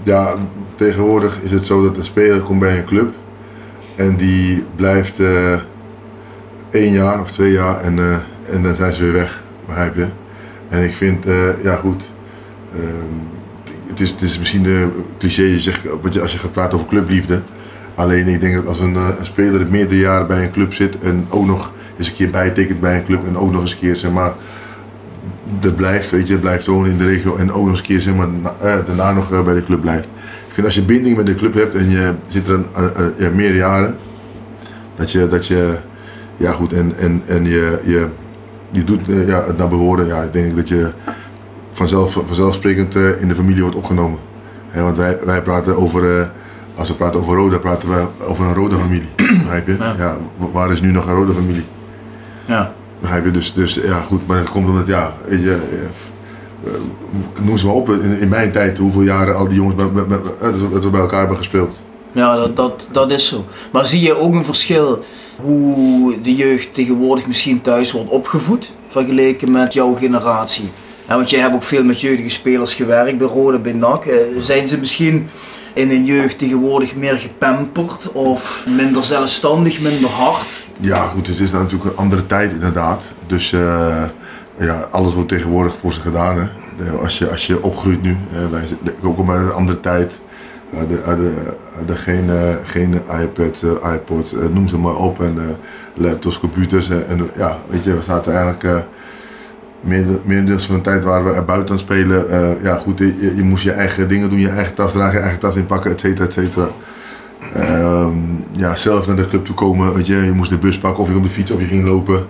ja, tegenwoordig is het zo dat een speler komt bij een club en die blijft eh één jaar of twee jaar en, eh, en dan zijn ze weer weg, begrijp je? En ik vind, eh, ja goed, ehm, het, is, het is misschien de cliché je als je gaat praten over clubliefde. Alleen ik denk dat als een, een speler meerdere jaren bij een club zit en ook nog eens een keer bijtekent bij een club en ook nog eens een keer zeg maar dat blijft, weet je, blijft wonen in de regio en ook nog eens een keer zeg maar, na- daarna nog bij de club blijft. Vind als je binding met de club hebt en je zit er een, ja, meer jaren, dat je, dat je ja goed, en, en, en je, je, je doet eh, ja, het naar behoren, ja, ik denk dat je vanzelf, vanzelfsprekend eh, in de familie wordt opgenomen. Hè, want wij, wij praten over, eh, als we praten over Roda, praten we over een Roda familie, begrijp je? Ja. waar is nu nog een Roda familie? Ja. Begrijp je? Dus, dus ja, goed, maar het komt omdat, ja, weet je, noem ze maar op, in, in mijn tijd, hoeveel jaren al die jongens met, met, met, eh, dat we bij elkaar hebben gespeeld. Ja, dat, dat, dat is zo. Maar zie je ook een verschil hoe de jeugd tegenwoordig misschien thuis wordt opgevoed, vergeleken met jouw generatie? Ja, want jij hebt ook veel met jeugdige spelers gewerkt, bij Rode, bij NAC. Eh, Zijn ze misschien in hun jeugd tegenwoordig meer gepamperd of minder zelfstandig, minder hard? Ja, goed, het is natuurlijk een andere tijd inderdaad. Dus eh, ja, alles wordt tegenwoordig voor ze gedaan. Hè. Als, je, als je opgroeit nu, eh, wij ook kom uit een andere tijd. Hadden, hadden, hadden geen, eh, geen iPad, eh, iPod, eh, noem ze maar op. En eh, laptops, computers. eh, en ja, weet je, we zaten eigenlijk... eh Meerde- Meerdeels van de tijd waren we er buiten aan het spelen. Eh, ja, goed, je, je moest je eigen dingen doen, je eigen tas dragen, je eigen tas inpakken, et cetera, et cetera. Ehm, ja, zelf naar de club toe komen, weet je, je moest de bus pakken of je op de fiets of je ging lopen.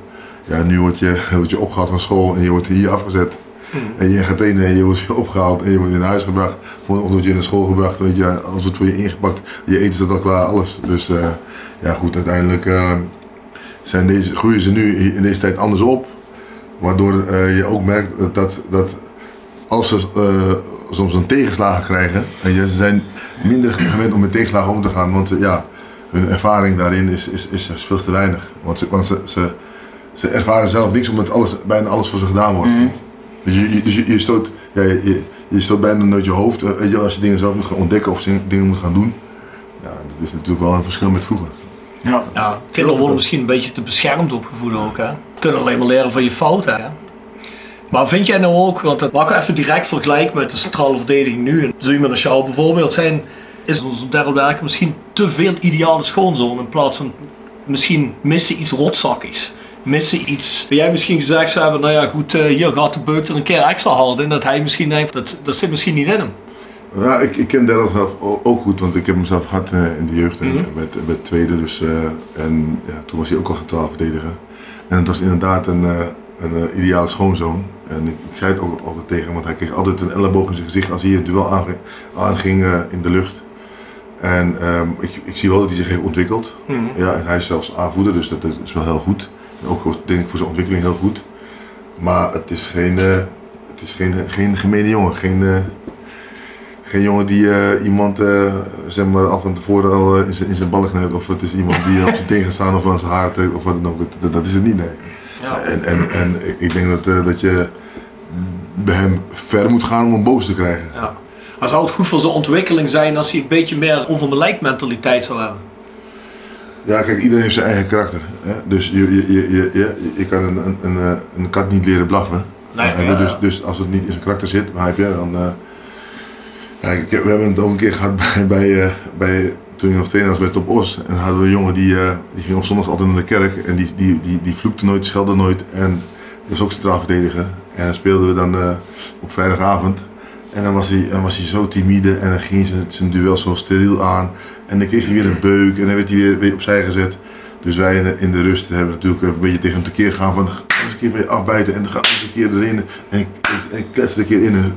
Ja, nu word je, word je opgehaald van school en je wordt hier afgezet. En je gaat heen en je wordt opgehaald en je wordt naar huis gebracht. Volgende ochtend word je naar school gebracht, weet je, alles wordt voor je ingepakt. Je eten staat al klaar, alles. Dus eh, ja goed, uiteindelijk eh, zijn deze, groeien ze nu in deze tijd anders op. Waardoor eh, je ook merkt dat, dat, als ze soms een tegenslagen krijgen, en je, ze zijn minder gewend om met tegenslagen om te gaan, want ja, hun ervaring daarin is, is, is, is veel te weinig. Want, ze, want ze, ze, ze ervaren zelf niks omdat alles, bijna alles voor ze gedaan wordt. Dus, je, je- dus je, je, stoot, ja, je, stoot bijna nooit je hoofd eh, weet je, als je dingen zelf moet gaan ontdekken of zin- dingen moet gaan doen. Ja, dat is natuurlijk wel een verschil met vroeger. Ja. Ja, kinderen worden misschien een beetje te beschermd opgevoed ook. Hè? Kunnen alleen maar leren van je fouten. Hè? Maar vind jij nou ook, want dat mag ik even direct vergelijken met de centrale verdediging nu. En zo iemand als jou bijvoorbeeld zijn, is onze derde werken misschien te veel ideale schoonzoon in plaats van misschien missen iets rotzakkigs. Missen iets. Jij misschien gezegd zou hebben, nou ja goed, eh, hier gaat de beuk er een keer extra hard in. Dat hij misschien denkt, dat, dat zit misschien niet in hem. Ja, ik, ik ken Daryl zelf ook goed, want ik heb hem zelf gehad eh, in de jeugd en met, met tweede. Dus, eh, en ja, toen was hij ook al centraal verdediger. En het was inderdaad een, een eh, ideale schoonzoon. En ik, ik zei het ook altijd tegen hem, want hij kreeg altijd een elleboog in zijn gezicht als hij het duel aanging, aanging in de lucht. En ehm, ik, ik zie wel dat hij zich heeft ontwikkeld. Ja, en hij is zelfs aanvoerder, dus dat is wel heel goed. En ook voor- denk ik voor zijn ontwikkeling heel goed. Maar het is geen, eh, het is geen, geen gemene jongen, geen... eh, geen jongen die eh, iemand eh, zeg maar, af van tevoren al eh, in zijn- in zijn ballen knijpt. Of het is iemand die op zijn gaat staan of aan zijn haar trekt of wat dan ook. Dat, is het niet, nee. En, en, en ik denk dat, eh, dat je bij hem ver moet gaan om hem boos te krijgen. Ja. Maar zou het goed voor zijn ontwikkeling zijn als hij een beetje meer over mijn lijkmentaliteit zou hebben? Ja, kijk, iedereen heeft zijn eigen karakter. Hè? Dus je, je, je, je, je, je kan een, een, een, eh, een kat niet leren blaffen. Nee, Eh, ja, dus, dus als het niet in zijn karakter zit, begrijp je, dan... eh, ja, ik, heb- we hebben het ook een keer gehad bij, bij, bij toen ik nog trainer was bij Top Os. En dan hadden we een jongen die, die ging op zondags altijd naar de kerk. En die, die, die, die vloekte nooit, schelde nooit. En die was ook centraal verdediger. En dan speelden we dan op vrijdagavond. En dan was hij, dan was hij zo timide en dan ging zijn, zijn duel zo steriel aan. En dan kreeg hij weer een beuk en dan werd hij weer, weer opzij gezet. Dus wij in de, rust hebben natuurlijk een beetje tegen hem tekeer gegaan van ga eens een keer weer afbijten en dan ga eens een keer erin en, en klets er een keer in en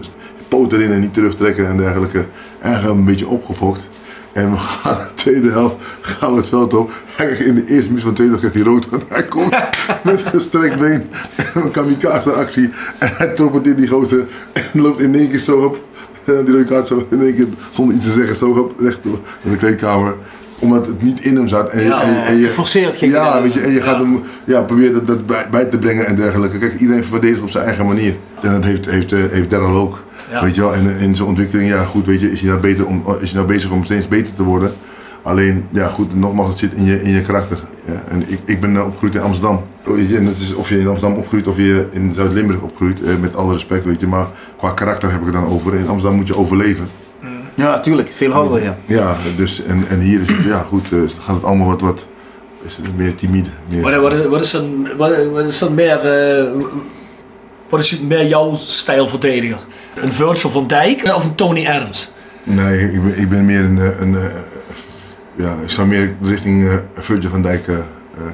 poot erin en niet terugtrekken en dergelijke. Eigenlijk een beetje opgefokt. En we gaan de tweede helft gaan we het veld op. Hij in de eerste minuut van de tweede helft krijgt hij rood. Want hij komt met gestrekt been en een kamikaze actie. En hij troppelt in die gozer en loopt in één keer zo op. En die rode kaart zo in één keer zonder iets te zeggen zo op recht naar de kleedkamer omdat het niet in hem zat. En, Ja, en, en je, geforceerd ging je Ja, weet je, en je gaat hem ja, proberen dat, dat bij, bij te brengen en dergelijke. Kijk, iedereen verdedigt op zijn eigen manier. En dat heeft, heeft, eh, heeft Daryl ook. Ja. Weet je wel, en in zijn ontwikkeling, ja goed, weet je, is hij nou, beter om, is hij nou bezig om steeds beter te worden. Alleen, ja goed, nogmaals, het zit in je, in je karakter. Ja, en ik, ik ben eh, opgegroeid in Amsterdam. Je, En het is of je in Amsterdam opgroeit of je in Zuid-Limburg opgroeit, eh, met alle respect, weet je. Maar qua karakter heb ik het dan over. In Amsterdam moet je overleven. Ja, natuurlijk. Veel harder, ja. Ja, dus, en, en hier is het, ja goed, eh, gaat het allemaal wat, wat is het meer timide. Meer, Wat, wat, wat is dan, wat, wat is dan meer, wat is meer jouw stijl verdediger? Een Virgil van Dijk of een Tony Adams? Nee, ik ben, ik ben meer een, eh, een, eh, ja, ik zou meer richting eh Virgil van Dijk eh, eh,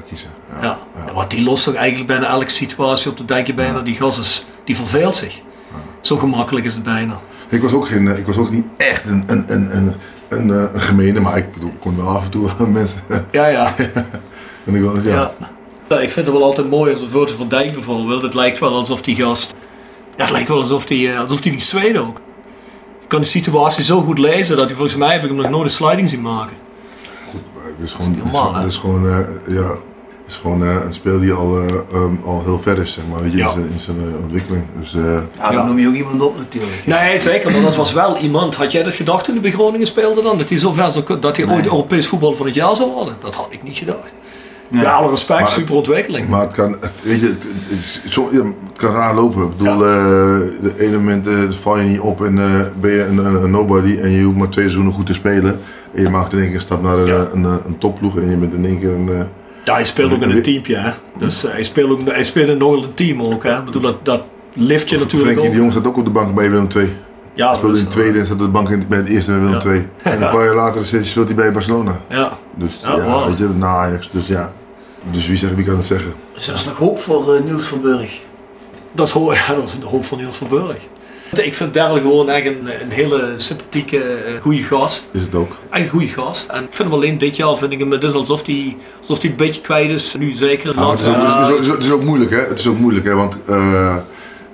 kiezen. Ja. Ja. Wat die lost toch eigenlijk bijna elke situatie op de denk je bijna, die gas is, die verveelt zich. Zo gemakkelijk is het bijna. Ik was ook, geen, eh, ik was ook niet echt een, een, een, een, een, eh, een gemene, maar ik kon wel af en toe mensen. Ja, ja. en ik wel, ja. ja. Ja, ik vind het wel altijd mooi als een Virgil van Dijk bijvoorbeeld. Het lijkt wel alsof die gast, ja, het lijkt wel alsof die, eh, alsof die niet zweet ook. Je kan de situatie zo goed lezen dat hij volgens mij heb ik hem nog nooit een sliding zien maken. Maar Het is gewoon, het is gewoon, het is gewoon, eh, ja, het is gewoon eh, een speel die al, eh, ehm, al heel ver is, zeg maar, weet je, Ja. in zijn, in zijn eh, ontwikkeling. Dus, eh, Ja, dan noem je ook iemand op natuurlijk. Nee, zeker, maar dat was wel iemand. Had jij dat gedacht toen hij bij Groningen speelde dan? Dat hij zo ver zou, dat hij ooit Europees voetbal van het jaar zou worden? Dat had ik niet gedacht. Ja, alle respect, Maar- super ontwikkeling. Maar het kan, weet je, het, ja, kan raar lopen. Ik bedoel, eh, de ene moment eh, val je niet op en eh, ben je een, een, een nobody en je hoeft maar twee seizoenen goed te spelen. En je maakt in één keer een stap naar een, Ja. een, een, een topploeg en je bent in één keer een... Ja, hij speelt ook in een teampje, hè. Dus hij speelt ook hij speelt in een team ook, hè. Ik bedoel, dat, dat lift je natuurlijk Frenkie ook. de Jong staat ook op de bank bij Willem II. Ja, Hij speelde in de tweede en staat op de bank in- bij het eerste bij Willem Ja. II. En een paar jaar later speelt hij bij Barcelona. Ja, Dus Ja, ja, wow. weet je, na Ajax. Dus ja. Dus wie, zegt, wie kan het zeggen? Dus er is nog hoop voor eh, Niels Verburg. dat is, ho- ja, dat is een hoop van Niels van Burg. Ik vind Daryl gewoon echt een, een hele sympathieke, eh, goede gast. Is het ook. Echt een goede gast. En ik vind hem alleen dit jaar, vind ik hem, het is alsof hij alsof hij een beetje kwijt is. Nu zeker. Ja, maar het, is ook, laatste- het, is ook, het is ook- het is ook moeilijk, hè? Het is ook moeilijk, hè? Want eh,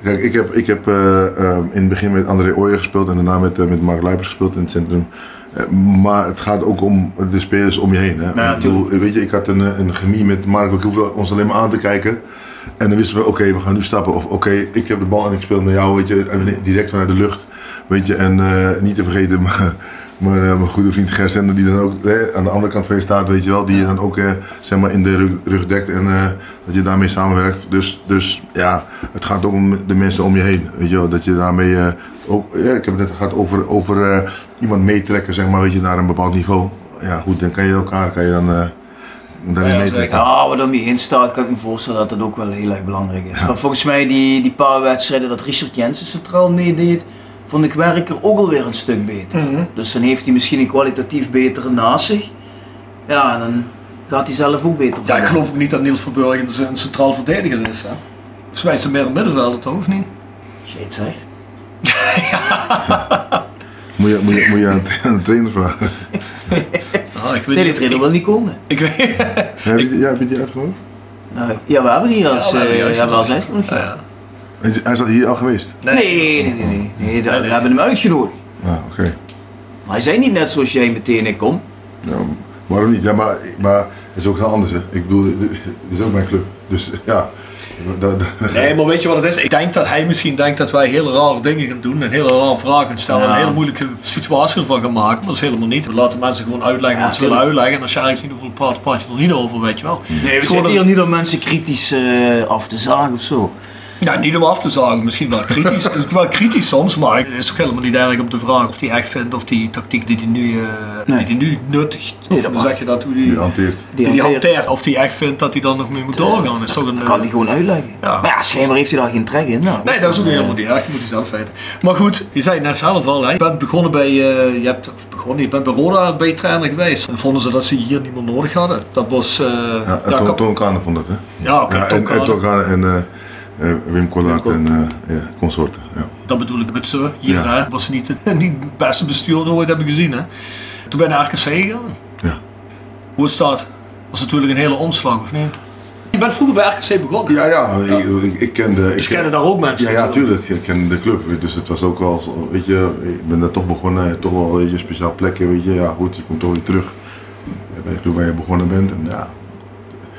kijk, ik heb, ik heb eh, eh, in het begin met André Ooyer gespeeld en daarna met, eh, met Mark Luipers gespeeld in het centrum. Eh, maar het gaat ook om de spelers om je heen. Hè? Ik bedoel, weet je, ik had een, een chemie met Mark, we hoefden ons alleen maar aan te kijken. En dan wisten we, oké, we gaan nu stappen. Of oké, ik heb de bal en ik speel met jou, weet je, en direct vanuit de lucht. Weet je, en niet te vergeten, maar, maar eh, mijn goede vriend Gersende, die dan ook eh, aan de andere kant van je staat, weet je wel, die je dan ook eh, zeg maar in de rug, rug dekt en eh, dat je daarmee samenwerkt. Dus, dus ja, het gaat ook om de mensen om je heen, weet je wel, dat je daarmee ook, ja, ik heb het net gehad over, over iemand meetrekken, zeg maar, weet je, naar een bepaald niveau. Ja, goed, dan kan je elkaar, kan je dan daarin Ja, meetrekken. Ja, wat om je heen staat, kan ik me voorstellen dat dat ook wel heel erg belangrijk is. Volgens mij die, die paar wedstrijden dat Richard Jensen centraal meedeed, vond ik Werker ook alweer een stuk beter. Dus dan heeft hij misschien een kwalitatief betere naast zich. Ja, en dan gaat hij zelf ook beter Ja, ik geloof ook niet dat Niels van Burg een, centraal verdediger is. Hè? Volgens mij is hij meer een middenvelder, toch? Of niet? Het zegt. Moet je, moet je, moet je aan, de- trainer vragen. Ah, ik weet Nee, die niet. trainer wil niet komen. Ik, weet Heb je, die- ja, heb je die uitgenodigd? Nou, ja, we hebben die als, Ja, we hebben die we hebben als uitgenodigd. Hij is hier al geweest. Nee, nee, nee, nee. nee, we hebben hem uitgenodigd. Ah, oké. Maar hij zei niet net zoals jij meteen ik kom. Ja, waarom niet? Ja, maar, maar het is ook heel anders. Hè. Ik bedoel, dit is ook mijn club. Dus ja. Nee, maar weet je wat het is? Ik denk dat hij misschien denkt dat wij hele rare dingen gaan doen en hele rare vragen gaan stellen en een hele moeilijke situatie ervan gaan maken. Maar dat is helemaal niet. We laten mensen gewoon uitleggen Ja, wat ze willen uitleggen. En als je ergens niet over praat, praat je er niet over, weet je wel. Nee, Het we zitten hier niet om mensen kritisch eh, af te zagen of zo. Ja, niet om af te zagen, misschien wel kritisch. Het is wel kritisch soms, maar het is ook helemaal niet erg om te vragen of hij echt vindt of die tactiek die hij nu, eh, Nee. die hij nu nuttigt, Nee, of dat hoe zeg je dat, hoe die, Die hanteert. die, Die hanteert. hanteert, of hij echt vindt dat hij dan nog mee moet doorgaan. Is toch een, Dat kan eh, hij gewoon uitleggen. Ja. Maar ja, schijnbaar heeft hij daar geen trek in. Nou, Nee, dat is ook Eh, helemaal niet erg, dat moet hij zelf weten. Maar goed, je zei het net zelf al, hè. je bent begonnen bij, eh, je hebt of begonnen, je bent bij Roda B-trainer geweest. En vonden ze dat ze hier niet meer nodig hadden. Dat was, eh Ja, en vond dat, hè? ja, oké, Ja, en, eh, eh, Wim Collard en eh, ja, consorten. Ja. Dat bedoel ik met ze. Hier Ja. hè, was niet het beste bestuurder ooit hebben gezien. Hè. Toen ben je naar RKC gegaan. Ja. Hoe is dat? was natuurlijk een hele omslag, of niet? Je bent vroeger bij RKC begonnen. Ja, ja, Ik, ik, ik kende... Dus ik, kennen daar ook mensen. Ja, ja, tuurlijk. Ik ken de club. Dus het was ook wel, zo, weet je, ik ben daar toch begonnen. Toch wel weet je, een speciaal plekje, weet je. Ja, goed, je komt toch weer terug bij de club waar je begonnen bent. En ja,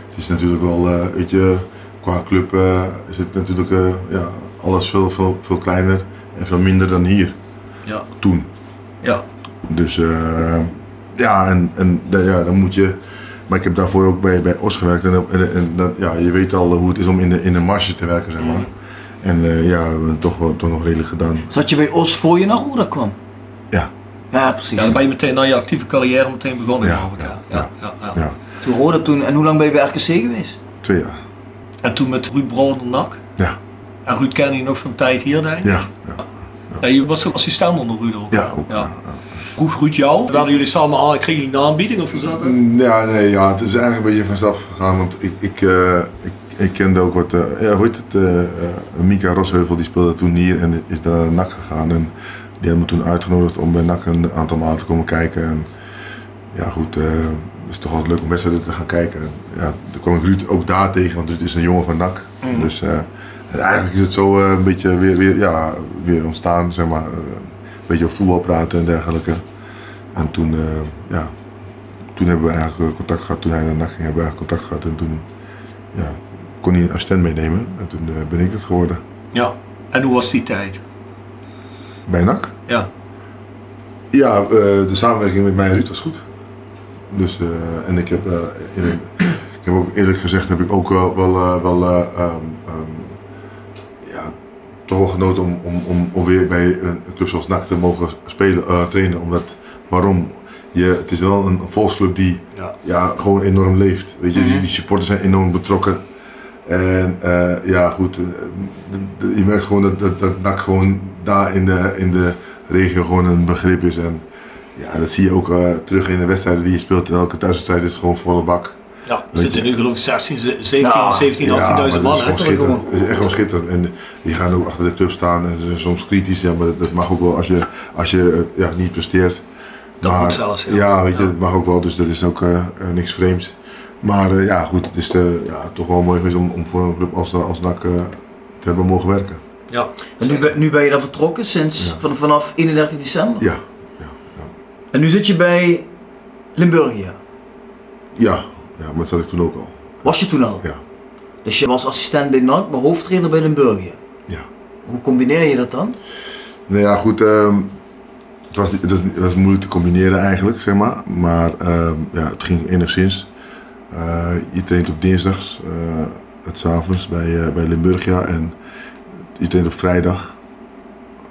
het is natuurlijk wel, eh, weet je, qua club eh, is het natuurlijk eh, ja, alles veel, veel, veel kleiner en veel minder dan hier Ja. toen. ja. Dus eh, ja, en, en ja, dan moet je. Maar ik heb daarvoor ook bij, bij OS gewerkt. En, en, en dan- ja, je weet al hoe het is om in de, in de marge te werken, zeg maar. En eh, ja, we hebben het toch, toch nog redelijk gedaan. Zat je bij Os voor je naar Roda kwam? Ja, Ja, precies. Ja, dan ben je meteen na je actieve carrière meteen begonnen, Ja, geloof ik. Ja. Ja, ja, ja. ja, Toen Roda toen, en hoe lang ben je bij RKC geweest? twee jaar. En toen met Ruud Broder Nak. Ja, En Ruud kende je nog van tijd hier, denk ik. ja, ja, Ja, je was ook assistent onder Ruud ook. ja ook. Ja. Vroeg Ruud jou? Werden jullie samen aan, kregen jullie een aanbieding of was dat het? Ja, nee, ja, het is eigenlijk een beetje vanzelf gegaan. Want ik, ik, eh, ik, ik kende ook wat. eh, ja, hoe heet het? eh, Mika Rosheuvel die speelde toen hier en is daar naar NAC gegaan. En die hebben me toen uitgenodigd om bij NAC een aantal maanden te komen kijken. En ja, goed, is toch altijd leuk om wedstrijden te gaan kijken. En, ja, toen kwam ik Ruud ook daar tegen, want Ruud is een jongen van NAC. Dus eh, en eigenlijk is het zo eh, een beetje weer, weer, ja, weer ontstaan, zeg maar. eh, een beetje over voetbal praten en dergelijke. En toen, ja, toen hebben we eigenlijk contact gehad. Toen hij naar NAC ging, hebben we eigenlijk contact gehad. En toen ja, kon hij een assistent meenemen. En toen ben ik het geworden. Ja. En hoe was die tijd? Bij NAC? Ja. Ja, de samenwerking met mij en Ruud was goed. Dus, eh, en ik heb, eh, eerlijk, ik heb ook eerlijk gezegd, heb ik ook wel, wel, eh, wel eh, ehm, ehm, ja, toch wel genoten om, om, om, om weer bij een club zoals NAC te mogen spelen, trainen. Omdat, waarom? Je, het is wel een volksclub die Ja. ja, gewoon enorm leeft. Weet je, die, die supporters zijn enorm betrokken. En ja, goed, je merkt gewoon dat, dat, dat NAC gewoon daar in de, in de regio gewoon een begrip is. En ja, dat zie je ook eh, terug in de wedstrijden die je speelt. Elke thuiswedstrijd is gewoon volle bak. Ja, er zitten nu geloof ik 16, 17, Ja. 17 Ja, maar 18.000 dat man. is hè? gewoon is echt gewoon schitterend. En die gaan ook achter de club staan en ze zijn soms kritisch. Ja, maar dat, dat mag ook wel als je, als je eh, ja, niet presteert. Dat maar, moet zelfs, ja. Ja, weet je, Ja. dat mag ook wel. Dus dat is ook eh, niks vreemds. Maar eh, ja, goed, het is ja, toch wel mooi geweest om, om voor een club als, als NAC te hebben mogen werken. Ja. En nu, ben- nu ben je daar vertrokken sinds van, vanaf 31 december. Ja. En nu zit je bij Limburgia. Ja, ja maar dat zat ik toen ook al. Was je toen al? Ja, Dus je was assistent bij NAC, maar hoofdtrainer bij Limburgia. ja. Hoe combineer je dat dan? Nou ja, goed. ehm, het, was, het, was, het was moeilijk te combineren eigenlijk, zeg maar. Maar ehm, ja, het ging enigszins. Eh, je traint op dinsdags, eh het avonds bij, eh, bij Limburgia. En je traint op vrijdag.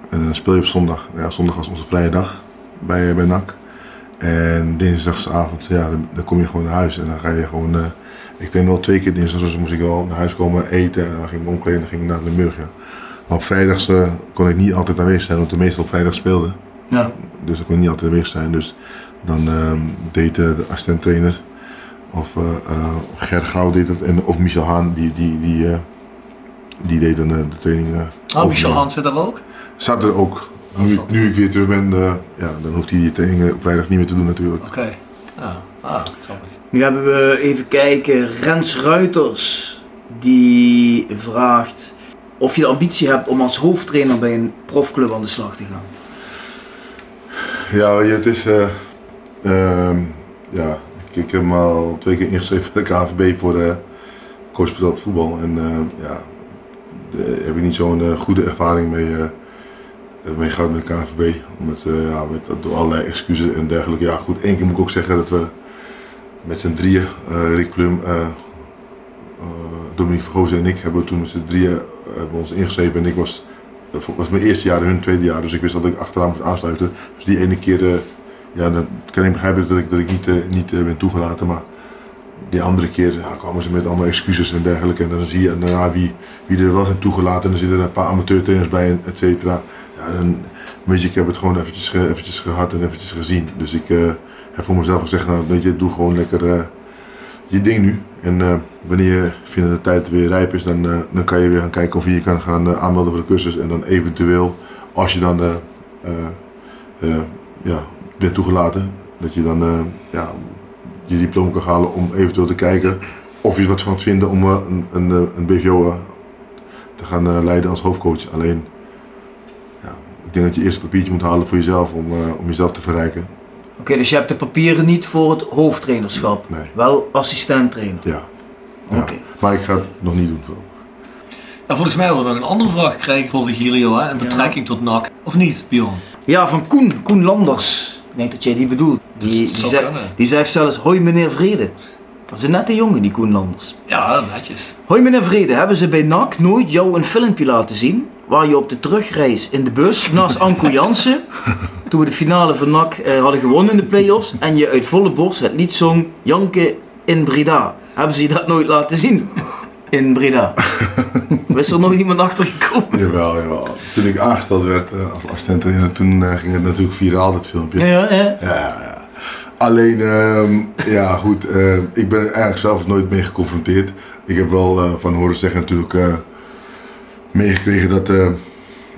En dan speel je op zondag. Ja, zondag was onze vrije dag bij, bij NAC. En dinsdagsavond, ja, dan, dan kom je gewoon naar huis. En dan ga je gewoon... eh, ik trainde wel twee keer dinsdag, dus moest ik wel naar huis komen eten. En dan ging ik omkleden en dan ging ik naar Limburgia. Maar op vrijdags eh, kon ik niet altijd aanwezig zijn, want de meestal op vrijdag speelden. Ja. Dus ik kon niet altijd aanwezig zijn. Dus dan ehm, deed eh, de assistent-trainer of eh eh, Ger Gauw deed het, en, of Michel Haan, die, die, die, die deed dan de training. Ah, Michel. Hans zit er ook? Zat er ook. Nu, er. nu ik weer terug ben, eh, ja, dan hoeft hij die trainingen op vrijdag niet meer te doen natuurlijk. Oké. Ja. Ah, grappig. Nu hebben we even kijken. Rens Ruiters die vraagt of je de ambitie hebt om als hoofdtrainer bij een profclub aan de slag te gaan. Ja, het is. eh, ehm, ja, ik, ik heb me al twee keer ingeschreven bij de KNVB voor de coach betaald voetbal. En eh, ja, daar heb ik niet zo'n eh, goede ervaring mee, eh, mee gehad met KNVB. Met, eh, ja, met door allerlei excuses en dergelijke. Ja, goed, één keer moet ik ook zeggen dat we met z'n drieën, eh, Rick Plum, eh eh, Dominique Vergozen en ik, hebben toen met z'n drieën eh, hebben ons ingeschreven. En ik was dat was mijn eerste jaar hun tweede jaar, dus ik wist dat ik achteraan moest aansluiten. Dus die ene keer, eh, ja, kan ik begrijpen dat ik, dat ik niet, eh, niet eh, ben toegelaten. Maar die andere keer ja, kwamen ze met allemaal excuses en dergelijke. En dan zie je daarna wie, wie er wel zijn toegelaten. En dan zitten er een paar amateurtrainers bij, et cetera. Weet je, ik heb het gewoon eventjes, eventjes gehad en eventjes gezien. Dus ik eh, heb voor mezelf gezegd, nou weet je, doe gewoon lekker, eh, je ding nu. En eh, wanneer je vindt dat de tijd weer rijp is, dan, dan kan je weer gaan kijken of je je kan gaan aanmelden voor de cursus. En dan eventueel, als je dan ja, bent toegelaten, dat je dan ja, je diploma kan halen om eventueel te kijken of je wat van vinden om een, een, een BVO te gaan leiden als hoofdcoach. Alleen, ik denk dat je eerst een papiertje moet halen voor jezelf om, eh, om jezelf te verrijken. Oké, dus je hebt de papieren niet voor het hoofdtrainerschap. Nee. Wel assistent-trainer. Ja. ja. Oké. Maar ik ga het nog niet doen. En volgens mij hebben we nog een andere vraag gekregen voor Regilio hè, in betrekking tot NAC. Of niet, Bjorn? Ja, van Koen, Koen Landers. Ik denk dat jij die bedoelt. Die, die, zou zegt- die zegt zelfs, hoi meneer Vrede. Dat is een nette jongen, die Koen Landers. Ja, netjes. Hoi meneer Vrede, hebben ze bij NAC nooit jou een filmpje laten zien? Waar je op de terugreis in de bus naast Anko Jansen, toen we de finale van NAC eh, hadden gewonnen in de play-offs, en je uit volle borst het lied zong Janke in Breda. Hebben ze je dat nooit laten zien? In Breda. Is er nog iemand achter gekomen? Jawel, jawel. Toen ik aangesteld werd eh, als assistent trainer, toen eh, ging het natuurlijk viraal, dat filmpje. Ja. Ja, ja, ja. Alleen, ehm, ja goed, eh, ik ben er eigenlijk zelf nooit mee geconfronteerd. Ik heb wel eh, van horen zeggen natuurlijk eh, meegekregen dat,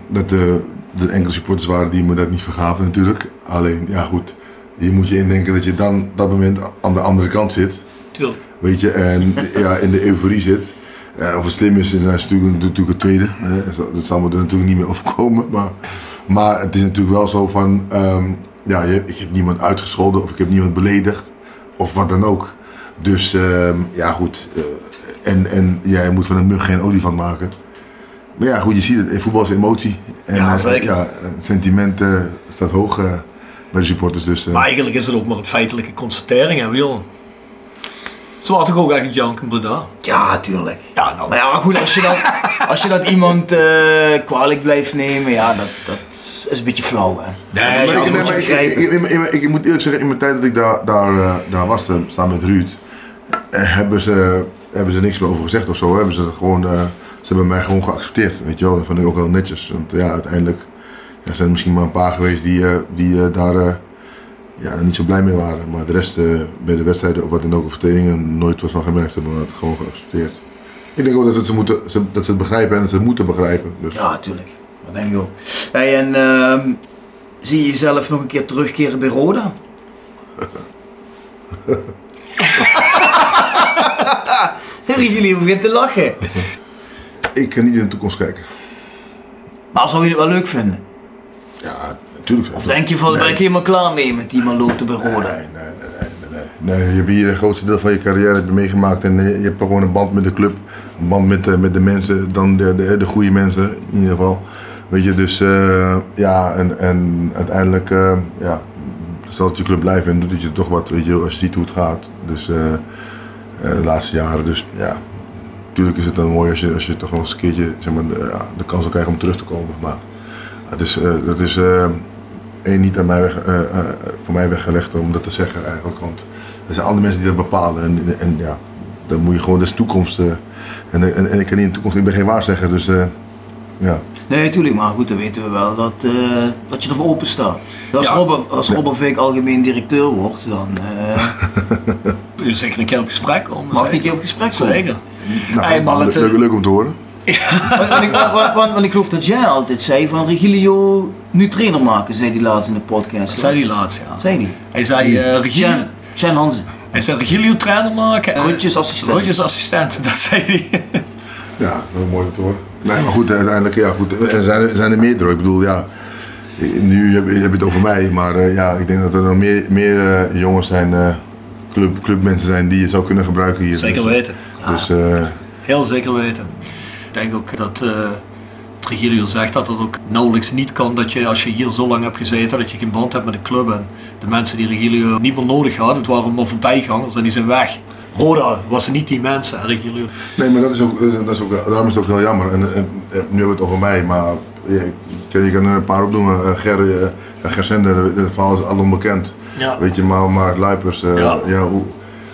dat de, de enkele supporters waren die me dat niet vergaven natuurlijk. Alleen, ja goed, je moet je indenken dat je dan dat moment aan de andere kant zit. Tuurlijk. Weet je, en ja, in de euforie zit. Of het slim is, is natuurlijk, natuurlijk het tweede. dat zal me er natuurlijk niet meer overkomen. Maar, maar het is natuurlijk wel zo van, ehm, ja, ik heb niemand uitgescholden of ik heb niemand beledigd. Of wat dan ook. Dus ehm, ja, goed. eh, en, en jij moet van een mug geen olifant maken. Maar ja, goed, je ziet het. Voetbal is emotie. En Ja, eh, zeker. ja, eh, sentiment staat hoog bij de supporters. Dus, Maar eigenlijk is het ook maar een feitelijke constatering, hè, Bjorn? Ze waren toch ook eigenlijk Jank en Breda? Ja, tuurlijk. Ja, nou. Maar ja, goed, als je dat, als je dat iemand eh, kwalijk blijft nemen, ja, dat, dat is een beetje flauw, hè. Nee, Maar ik, nee, maar ik, moet eerlijk zeggen, in mijn tijd dat ik daar, daar, eh, daar was, eh, staan met Ruud, hebben ze, hebben ze niks meer over gezegd of zo. Hebben ze, gewoon, ze hebben mij gewoon geaccepteerd, weet je wel. Dat vond ik ook wel netjes. Want ja, uiteindelijk ja, zijn er misschien maar een paar geweest die, die daar ja, niet zo blij mee waren. Maar de rest eh, bij de wedstrijden of wat dan ook, of trainingen, nooit wat van gemerkt hebben. Maar het gewoon geaccepteerd. Ik denk ook dat, het ze moeten, ze, dat ze het begrijpen en dat ze het moeten begrijpen. Dus. Ja, tuurlijk. Dat denk ik ook. Hey, en ehm, zie je jezelf nog een keer terugkeren bij Roda? Jullie beginnen te lachen. Ik kan niet in de toekomst kijken. Maar zou je het wel leuk vinden? Ja, natuurlijk. Of denk je van, daar ben ik helemaal klaar mee met die maloten bij Roda? Nee, nee, nee, nee, nee, nee. Nee, je hebt hier het grootste deel van je carrière meegemaakt en eh, je hebt gewoon een band met de club, een band met, de- met de mensen, dan de, de, de goede mensen in ieder geval. Weet je, dus eh, ja, en, en uiteindelijk uh, ja, zal het je club blijven en doet je toch wat, weet je, als je ziet hoe het gaat. Dus eh, eh, de laatste jaren, dus ja, natuurlijk is het dan mooi als je, als je toch wel eens een keertje zeg maar, de, ja, de kans wil krijgen om terug te komen. Maar het is, eh, dat is eh, één niet aan mij weg, eh, eh, voor mij weggelegd om dat te zeggen eigenlijk. Want er zijn andere mensen die dat bepalen. En, en ja, dan moet je gewoon, dat is toekomst. eh, en, en, en ik kan niet in de toekomst, ik ben geen waarzegger. Dus eh, ja. Nee, tuurlijk, maar goed, dan weten we wel dat, eh, dat je ervoor open staat. Als, Ja. Robber, als Robber Vink algemeen directeur wordt, dan eh, je zeker een keer op gesprek komen? mag hij een keer op gesprek komen. Zeker. Nou, Hey, maar het, leuk, eh, leuk om te horen. Want, want ik, want, want- want ik geloof dat jij altijd zei van Regilio nu trainer maken, zei hij laatst in de podcast. Dat zei hij laatst, ja. Zei hij? Hij zei, eh Regilio, Jan, Jan Hansen. hij zei Regilio trainer maken. en- Rutjes assistent. Rutjes assistent, dat zei hij. Ja, dat is mooi horen. Nee, maar goed, uiteindelijk, ja, goed. Er zijn, er zijn er meerdere. Ik bedoel, ja, nu heb je, heb je het over mij, maar eh, ja, ik denk dat er nog meer, meer eh, jongens zijn, eh, club, clubmensen zijn die je zou kunnen gebruiken hier. Zeker Dus, weten. Dus eh, Heel zeker weten. Ik denk ook dat eh Trigilio zegt dat het ook nauwelijks niet kan dat je als je hier zo lang hebt gezeten dat je geen band hebt met de club en de mensen die Regilio niet meer nodig hadden, het waren maar voorbijgangers en die zijn weg. Roda was niet die mensen, Regilio. Nee, maar dat is ook, dat is ook, daarom is het ook heel jammer. En, en, en nu hebben we het over mij, maar je kan er een paar opnoemen. Uh, Ger, uh, Ger Sender, het verhaal is al onbekend. Ja. Weet je, maar Mark Luipers, uh, Ja. ja. hoe,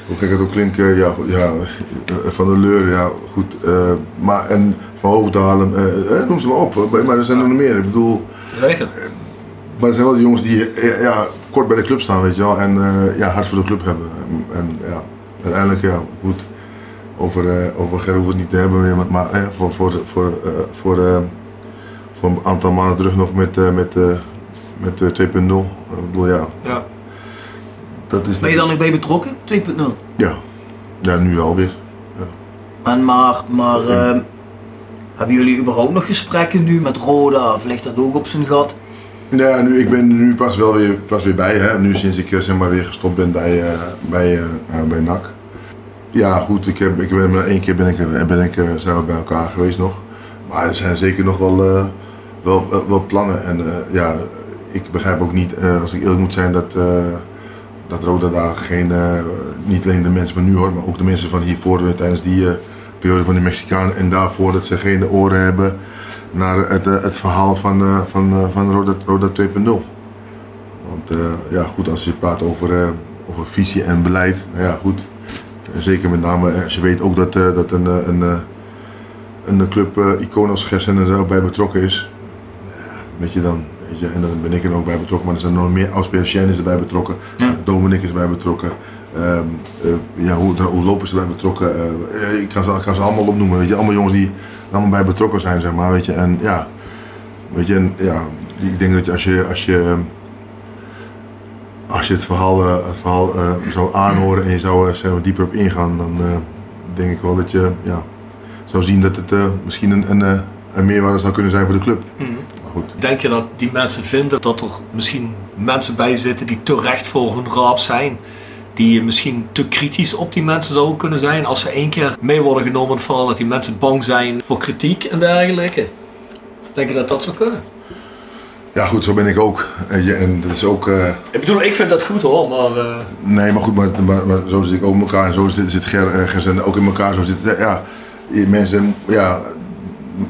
hoe gek het ook klinkt, uh, ja, ja, uh, Van der Leur, ja goed. uh, maar, en Van Hoogdalen, uh, noem ze maar op. Maar er zijn er nog meer. Ik bedoel, Zeker. maar het zijn wel de jongens die ja, kort bij de club staan, weet je wel. En ja, hard voor de club hebben. En, en ja, uiteindelijk, ja, goed. Over, eh over Ger hoeven we het niet te hebben meer, maar, eh, voor, voor, voor, eh, voor, eh, voor een aantal maanden terug nog met, eh, met, eh, met eh, 2.0. Ik bedoel, ja, Ja. Dat is... Ben je daar nog bij betrokken? 2.0. Ja. Ja, nu wel weer. En maar, maar ehm, hebben jullie überhaupt nog gesprekken nu met Roda? Of ligt dat ook op zijn gat? Ja, nu, ik ben er nu pas wel weer, pas weer bij. Hè. Nu sinds ik eh, zeg maar, weer gestopt ben bij, eh, bij, eh, bij NAC. Ja, goed, ik heb, ik ben maar één keer ben ik, ben ik, zijn we bij elkaar geweest nog. Maar er zijn zeker nog wel, wel, wel, wel plannen. En ja, ik begrijp ook niet, als ik eerlijk moet zijn, dat, dat Roda daar geen, eh, niet alleen de mensen van nu hoor, maar ook de mensen van hiervoor eh, tijdens die eh, periode van de Mexicanen en daarvoor dat ze geen oren hebben naar het, het verhaal van, van, van Roda, Roda 2.0. Want ja, goed, als je praat over, over visie en beleid, nou ja, goed. Zeker met name je weet ook dat, dat een, een, een club icoon als Gersen er ook bij betrokken is. Weet je dan, en dan ben ik er ook bij betrokken, maar er zijn nog meer. Shen is erbij betrokken, Ja. eh, Dominic is erbij betrokken. Ehm, eh, ja, hoe, hoe lopen ze erbij betrokken? Eh, ik, kan ze, ik kan ze allemaal opnoemen, weet je, allemaal jongens die allemaal bij betrokken zijn, zeg maar, weet je. En ja, weet je, en, ja, ik denk dat je als je, als je, als je het verhaal, eh, het verhaal eh, zou aanhoren en je zou er zeg maar, dieper op ingaan, dan eh, denk ik wel dat je ja, zou zien dat het eh, misschien een, een, eh, een meerwaarde zou kunnen zijn voor de club. Maar goed. Denk je dat die mensen vinden dat er misschien mensen bij zitten die te recht voor hun raap zijn? Die misschien te kritisch op die mensen zouden kunnen zijn als ze één keer mee worden genomen verhaal dat die mensen bang zijn voor kritiek en dergelijke? Denk je dat dat zou kunnen? Ja goed, zo ben ik ook. je, En dat is ook... eh, Ik bedoel, ik vind dat goed hoor, maar eh, Nee, maar goed, maar, maar, maar zo zit ik ook in elkaar en zo zit, zit Ger, eh, ook in elkaar. Zo zit, ja, mensen, ja,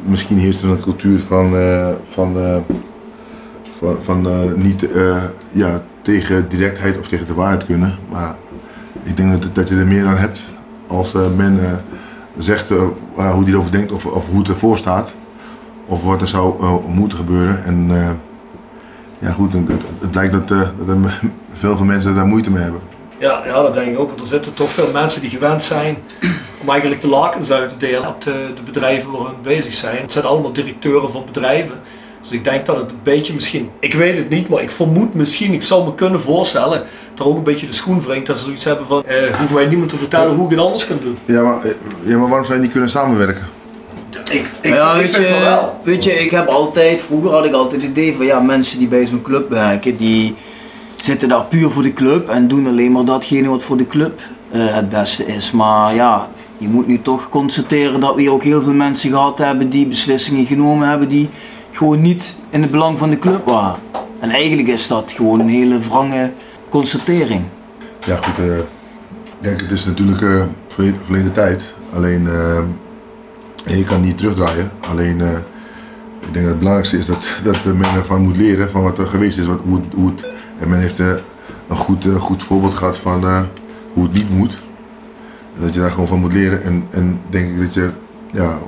misschien heerst er een cultuur van, eh, van, eh, van, van eh, niet ja, tegen directheid of tegen de waarheid kunnen. Maar ik denk dat, dat je er meer aan hebt als men zegt hoe die erover denkt of, of hoe het ervoor staat. Of wat er zou moeten gebeuren. En ja goed, het, blijkt dat, dat er veel van mensen daar moeite mee hebben. Ja, ja, dat denk ik ook. Want er zitten toch veel mensen die gewend zijn om eigenlijk de lakens uit te delen op de, de bedrijven waar hun bezig zijn. Het zijn allemaal directeuren van bedrijven. Dus ik denk dat het een beetje misschien, ik weet het niet, maar ik vermoed misschien, ik zou me kunnen voorstellen, dat er ook een beetje de schoen wringt dat ze zoiets hebben van, eh, hoeven wij niemand te vertellen hoe ik het anders kan doen. Ja maar, eh, ja, maar waarom zou je niet kunnen samenwerken? Ik, ik, ja, ik weet, vind van je, wel. weet je, ik heb altijd, vroeger had ik altijd het idee van ja, mensen die bij zo'n club werken, die zitten daar puur voor de club en doen alleen maar datgene wat voor de club eh, het beste is. Maar ja, je moet nu toch constateren dat we hier ook heel veel mensen gehad hebben die beslissingen genomen hebben die gewoon niet in het belang van de club waren. En eigenlijk is dat gewoon een hele wrange constatering. Ja goed, eh, kijk, het is natuurlijk verle- verleden tijd. Alleen, je kan niet terugdraaien. Alleen, ik denk dat het belangrijkste is dat, dat men ervan moet leren van wat er geweest is. Wat, hoe het, en men heeft eh, een goed, eh, goed voorbeeld gehad van eh, hoe het niet moet. En dat je daar gewoon van moet leren. En, en denk ik dat je, ja,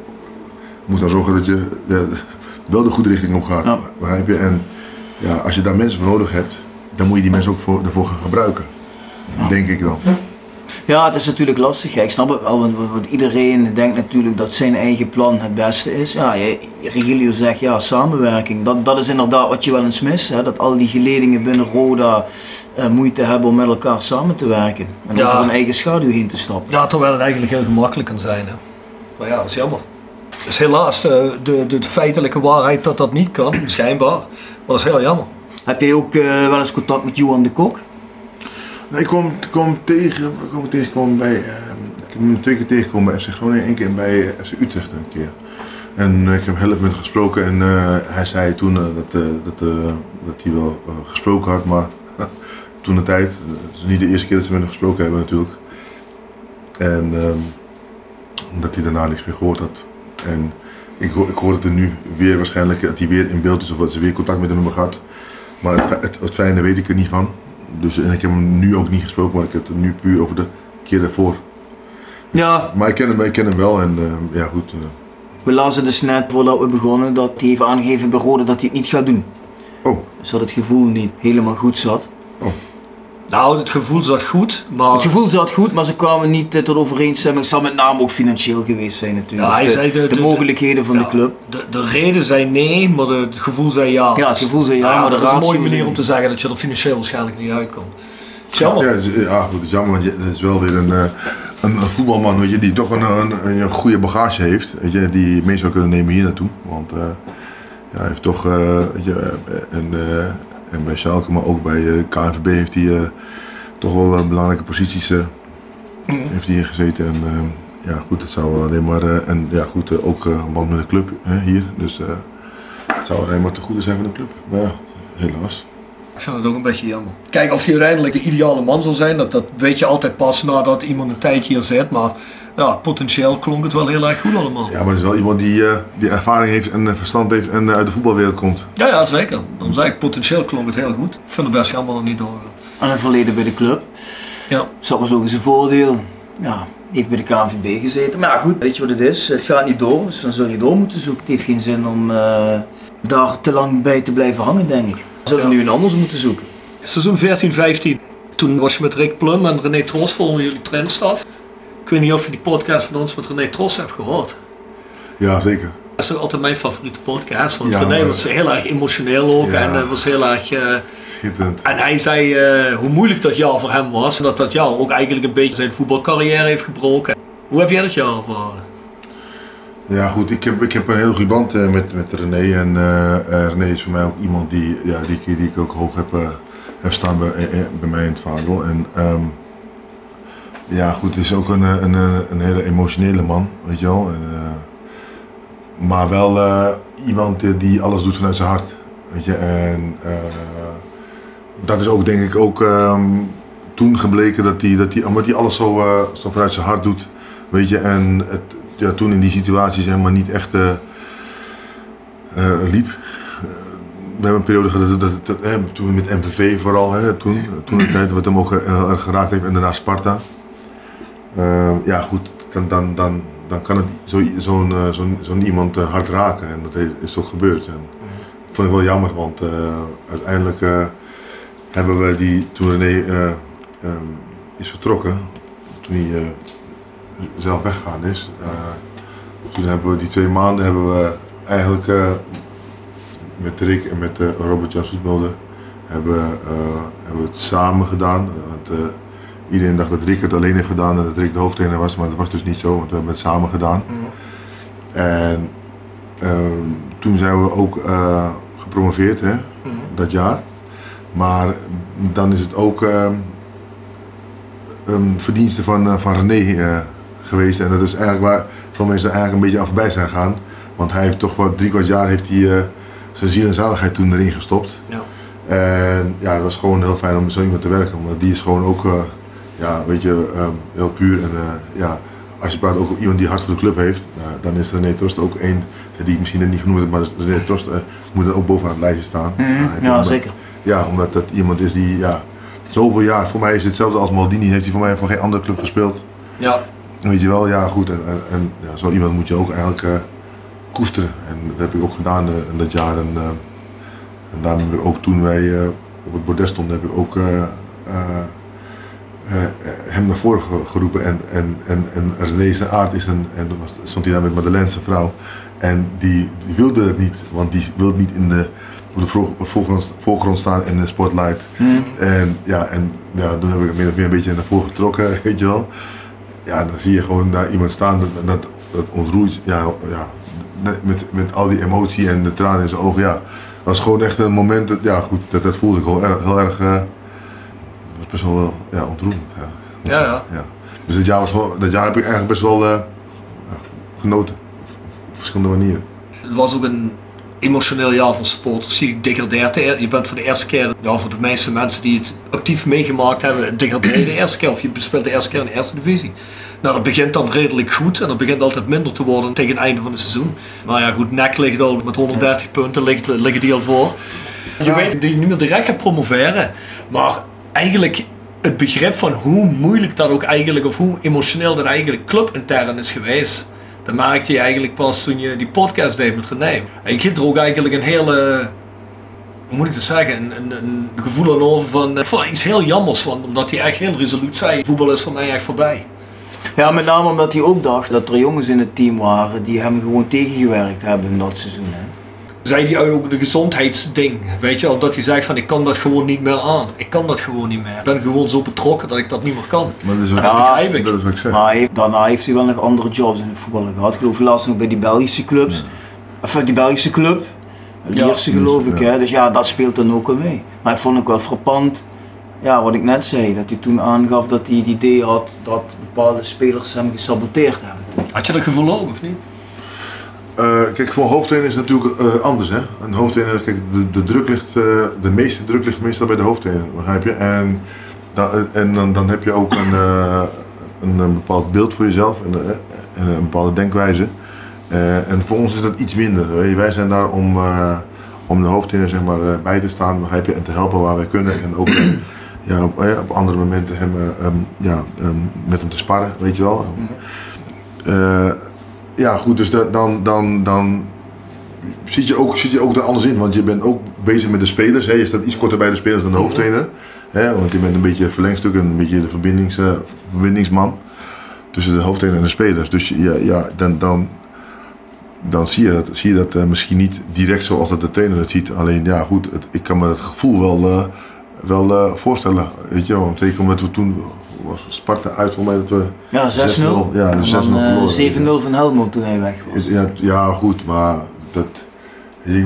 moet dan zorgen dat je de, wel de goede richting op gaat. Ja. Begrijp je? En ja, als je daar mensen voor nodig hebt, dan moet je die mensen ook voor, daarvoor gaan gebruiken. Denk ik dan. Ja, het is natuurlijk lastig. Ja, ik snap het wel, want, want iedereen denkt natuurlijk dat zijn eigen plan het beste is. Ja, Regilio zegt ja, samenwerking. Dat, dat is inderdaad wat je wel eens mist. Hè? Dat al die geledingen binnen Roda eh, moeite hebben om met elkaar samen te werken. En Ja. over hun eigen schaduw heen te stappen. Ja, terwijl het eigenlijk heel gemakkelijk kan zijn. Hè. Maar ja, dat is jammer. Dus helaas eh, de, de, de feitelijke waarheid dat dat niet kan, schijnbaar. Maar dat is heel jammer. Heb jij ook eh, wel eens contact met Johan de Kok? Nee, ik kwam, tegen, ik kwam tegenkomen bij, eh, ik heb hem twee keer tegengekomen bij FC Groningen, één keer bij eh, FC Utrecht een keer. En eh, ik heb heel even met hem gesproken en hij zei toen dat, dat, dat hij wel gesproken had, maar toen de tijd, het is niet de eerste keer dat ze met hem gesproken hebben natuurlijk. En ehm, dat hij daarna niks meer gehoord had. En ik, hoor- ik hoor er nu weer waarschijnlijk, dat hij weer in beeld is of dat ze weer contact met hem hebben gehad. Maar het, het, het fijne weet ik er niet van. Dus, en ik heb hem nu ook niet gesproken, maar ik heb het nu puur over de keer daarvoor. Ja, Maar ik ken hem, ik ken hem wel en eh, ja goed. eh, we lazen dus net voordat we begonnen dat hij heeft aangegeven bij Roda dat hij het niet gaat doen. oh, Dus dat het gevoel niet helemaal goed zat. Oh. Nou, het gevoel zat goed, maar... Het gevoel zat goed, maar ze kwamen niet eh, tot overeenstemming. Het zal met name ook financieel geweest zijn natuurlijk. Ja, hij de, zei de- de, de- de- mogelijkheden van Ja, de club. De, de reden zei nee, maar de- het gevoel zei ja. Ja, het gevoel zei ja, maar de dat is een ratio mooie manier om te zeggen dat je er financieel waarschijnlijk niet uitkomt. Jammer. Ja, het is, ja, goed, het is jammer, want je- het is wel weer een, eh, een, een voetbalman weet je, die toch een, een, een goede bagage heeft. Weet je, die mee zou kunnen nemen hier naartoe. Want eh, ja, hij heeft toch, eh, weet je, eh, en, eh, en bij Schalke, maar ook bij eh, KNVB heeft hij eh, toch wel eh, belangrijke posities eh, heeft hij hier gezeten. En eh, ja, goed, het zou alleen maar, eh, en ja, goed, ook een band met de club hè, hier. Dus eh, het zou alleen maar te goede zijn van de club. Maar ja, helaas. Ik vind het ook een beetje jammer. Kijk, of hij uiteindelijk de ideale man zal zijn, dat, dat weet je altijd pas nadat iemand een tijdje hier zit. Maar ja, potentieel klonk het wel heel erg goed allemaal. Ja, maar het is wel iemand die, eh, die ervaring heeft en eh, verstand heeft en eh, uit de voetbalwereld komt. Ja, ja, zeker. Dan zei ik, potentieel klonk het heel goed. Ik vind het best jammer dat het niet doorgaat. Aan het verleden bij de club. Ja. Zat maar zo eens een voordeel. Ja, heeft bij de KNVB gezeten. Maar ja, goed, weet je wat het is? Het gaat niet door, dus dan zul je door moeten zoeken. Het heeft geen zin om eh, daar te lang bij te blijven hangen, denk ik. We zullen Ja. nu een anders moeten zoeken. Seizoen 14-15. Toen was je met Rick Plum en René Tros volgen jullie trendstaf. Ik weet niet of je die podcast van ons met René Tros hebt gehoord. Ja, zeker. Dat is altijd mijn favoriete podcast. Want Ja, René maar- was heel erg emotioneel ook. Ja. En eh, was heel erg... eh, Schitterend. en hij zei eh, hoe moeilijk dat jaar voor hem was. En dat dat jaar ook eigenlijk een beetje zijn voetbalcarrière heeft gebroken. Hoe heb jij dat jaar ervaren? Ja, goed. Ik heb, ik heb een heel goede band eh, met, met René. En René is voor mij ook iemand die, ja, die, ik- die ik ook hoog heb, heb staan bij, bij mij in het vaandel. En ehm, ja, goed. Het is ook een, een, een, hele emotionele man, weet je wel. En, eh, maar wel eh, iemand die alles doet vanuit zijn hart. Weet je, en eh, dat is ook denk ik ook ehm, toen gebleken dat hij, dat omdat hij alles zo, zo vanuit zijn hart doet. Weet je, en het, ja, toen in die situaties helemaal niet echt liep. We hebben een periode gehad dat, toen met MPV vooral, hè, toen, toen de tijd wat hem ook heel geraakt heeft en daarna Sparta. Eh, ja goed, dan, dan, dan, dan kan het zo- zo'n eh, zo'n zo'n iemand eh, hard raken en dat is, ook gebeurd. En, dat vond ik wel jammer, want uiteindelijk hebben we die, toen René eh, ehm, is vertrokken, toen hij zelf weggegaan is, toen hebben we die twee maanden hebben we eigenlijk met Rick en met Robert Jan Soetmulder hebben, hebben we het samen gedaan. Want, iedereen dacht dat Rick het alleen heeft gedaan en dat Rick de hoofdtrainer was, maar dat was dus niet zo, want we hebben het samen gedaan. En ehm, toen zijn we ook eh, gepromoveerd hè, dat jaar. Maar dan is het ook ehm, een verdienste van, eh, van René eh, geweest. En dat is eigenlijk waar veel mensen eigenlijk een beetje aan voorbij zijn gegaan. Want hij heeft toch wat drie kwart jaar heeft hij, zijn ziel en zaligheid toen erin gestopt. Ja. En ja, het was gewoon heel fijn om met zo iemand te werken. Omdat die is gewoon ook, ja, weet je, ehm, heel puur. En eh, ja, als je praat over iemand die hart voor de club heeft, nou, dan is René Trost ook één die ik misschien net niet genoemd heb, maar René Trost eh, moet er ook bovenaan het lijstje staan. Heeft Ja, zeker. Ja, omdat dat iemand is die, ja, zoveel jaar, voor mij is het hetzelfde als Maldini, heeft hij voor mij voor geen andere club gespeeld. Ja. Weet je wel, ja goed. En, en, en ja, zo iemand moet je ook eigenlijk eh, koesteren. En dat heb ik ook gedaan eh, in dat jaar. En, eh, en daarom heb ik ook toen wij eh, op het bordes stonden, heb ik ook eh, eh, eh, hem naar voren ge- geroepen. En, en, en, en René zijn aard is een, en was, stond hij daar met Madeleine, zijn vrouw. En die, die wilde het niet, want die wilde niet in de, op de voor- voorgrond, voorgrond staan in de spotlight. En ja, en ja, toen heb ik meer of meer een beetje naar voren getrokken, weet je wel. Ja, dan zie je gewoon daar iemand staan, dat, dat, dat ontroert, ja, ja, met, met al die emotie en de tranen in zijn ogen, ja. Dat was gewoon echt een moment, dat, ja goed, dat, dat voelde ik heel erg, heel erg eh, was best wel ja, ontroerend. Ja. Ja, ja. Ja. Dus dat jaar, was wel, dat jaar heb ik eigenlijk best wel eh, genoten, op, verschillende manieren. Het was ook een emotioneel jaar voor supporters. Je degradeert. de- Je bent voor de eerste keer, ja, voor de meeste mensen die het actief meegemaakt hebben, degradeer je de eerste keer. Of je speelt de eerste keer in de eerste divisie. Nou, dat begint dan redelijk goed en dat begint altijd minder te worden tegen het einde van het seizoen. Maar ja, goed, NEC ligt al met 130 punten, ligt, liggen die al voor. Je weet dat je niet meer direct gaat promoveren. Maar eigenlijk het begrip van hoe moeilijk dat ook eigenlijk, of hoe emotioneel dat eigenlijk clubintern is geweest. Dat maakte je eigenlijk pas toen je die podcast deed met René. En je kunt er ook eigenlijk een hele hoe moet ik het zeggen, een, een, gevoel aan over van, uh, van iets heel jammers. Want, omdat hij echt heel resoluut zei, voetbal is voor mij echt voorbij. Ja, met name omdat hij ook dacht dat er jongens in het team waren die hem gewoon tegengewerkt hebben in dat seizoen. Hè. Zei hij ook de gezondheidsding, weet je, omdat hij zei van ik kan dat gewoon niet meer aan. Ik kan dat gewoon niet meer. Ik ben gewoon zo betrokken dat ik dat niet meer kan. Maar dat is wat, Ja, ik. dat is wat ik zeg. Maar hij daarna heeft hij wel nog andere jobs in het voetbal gehad. Ik geloof laatst nog bij die Belgische clubs. Of die Belgische club. Lierse geloof ik, ja. hè. Dus ja, dat speelt dan ook wel mee. Maar ik vond het wel frappant, ja, wat ik net zei, dat hij toen aangaf dat hij het idee had dat bepaalde spelers hem gesaboteerd hebben. Had je dat gevoel ook of niet? Eh, kijk, voor een hoofdtrainer is het natuurlijk eh, anders. Hè? Een hoofdtrainer, kijk, de, de druk ligt, eh, de meeste druk ligt meestal bij de hoofdtrainer, begrijp je? En, dan, en dan, dan heb je ook een, een, een bepaald beeld voor jezelf en, en een bepaalde denkwijze. En voor ons is dat iets minder. weet je. Wij zijn daar om, om de hoofdtrainer zeg maar, bij te staan, begrijp je? En te helpen waar wij kunnen. En ook ja, op, op andere momenten hem, ja, met hem te sparren, weet je wel. Eh, ja, goed, dus dat, dan, dan, dan zit je, ook, zit je ook er anders in. Want je bent ook bezig met de spelers. Hè. Je staat iets korter bij de spelers dan de hoofdtrainer. Hè. Want je bent een beetje het verlengstuk en een beetje de verbindings, eh, verbindingsman. Tussen de hoofdtrainer en de spelers. Dus ja, ja dan, dan, dan zie je dat, zie je dat eh, misschien niet direct zoals dat de trainer het ziet. Alleen ja, goed, het- ik kan me het gevoel wel, eh, wel voorstellen. Weet je wel, want zeker omdat we toen was Sparta uit voor mij dat we Ja, 6-0. 6-0, ja, en 6-0 dan eh, verloren. 7-0 van Helmond toen hij weg was. Is- Ja, ja, goed, maar dat. Ik,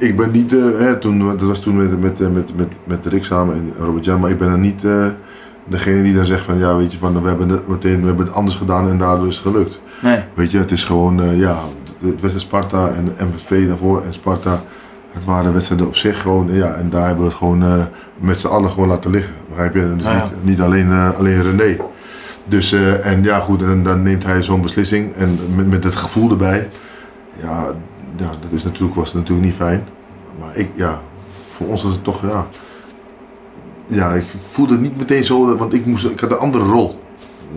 ik- ben niet. eh, hè, toen, dat was toen met, met, eh, met, met, met Rick samen en Robert Jan, maar ik ben dan niet degene die dan zegt van ja, weet je, van we hebben het meteen we hebben het anders gedaan en daardoor is het gelukt. Nee. Weet je, het is gewoon, ja, het wedstrijd Sparta en MVV daarvoor en Sparta. Het waren wedstrijden op zich gewoon, ja, en daar hebben we het gewoon eh, met z'n allen gewoon laten liggen. Begrijp je? Dus ja. niet, niet alleen, eh, alleen René. Dus, eh, en ja goed, en dan neemt hij zo'n beslissing en met, met het gevoel erbij. Ja, ja, dat is natuurlijk, was natuurlijk niet fijn. Maar ik, ja, voor ons was het toch, ja. Ja, ik voelde het niet meteen zo, want ik, moest, ik had een andere rol.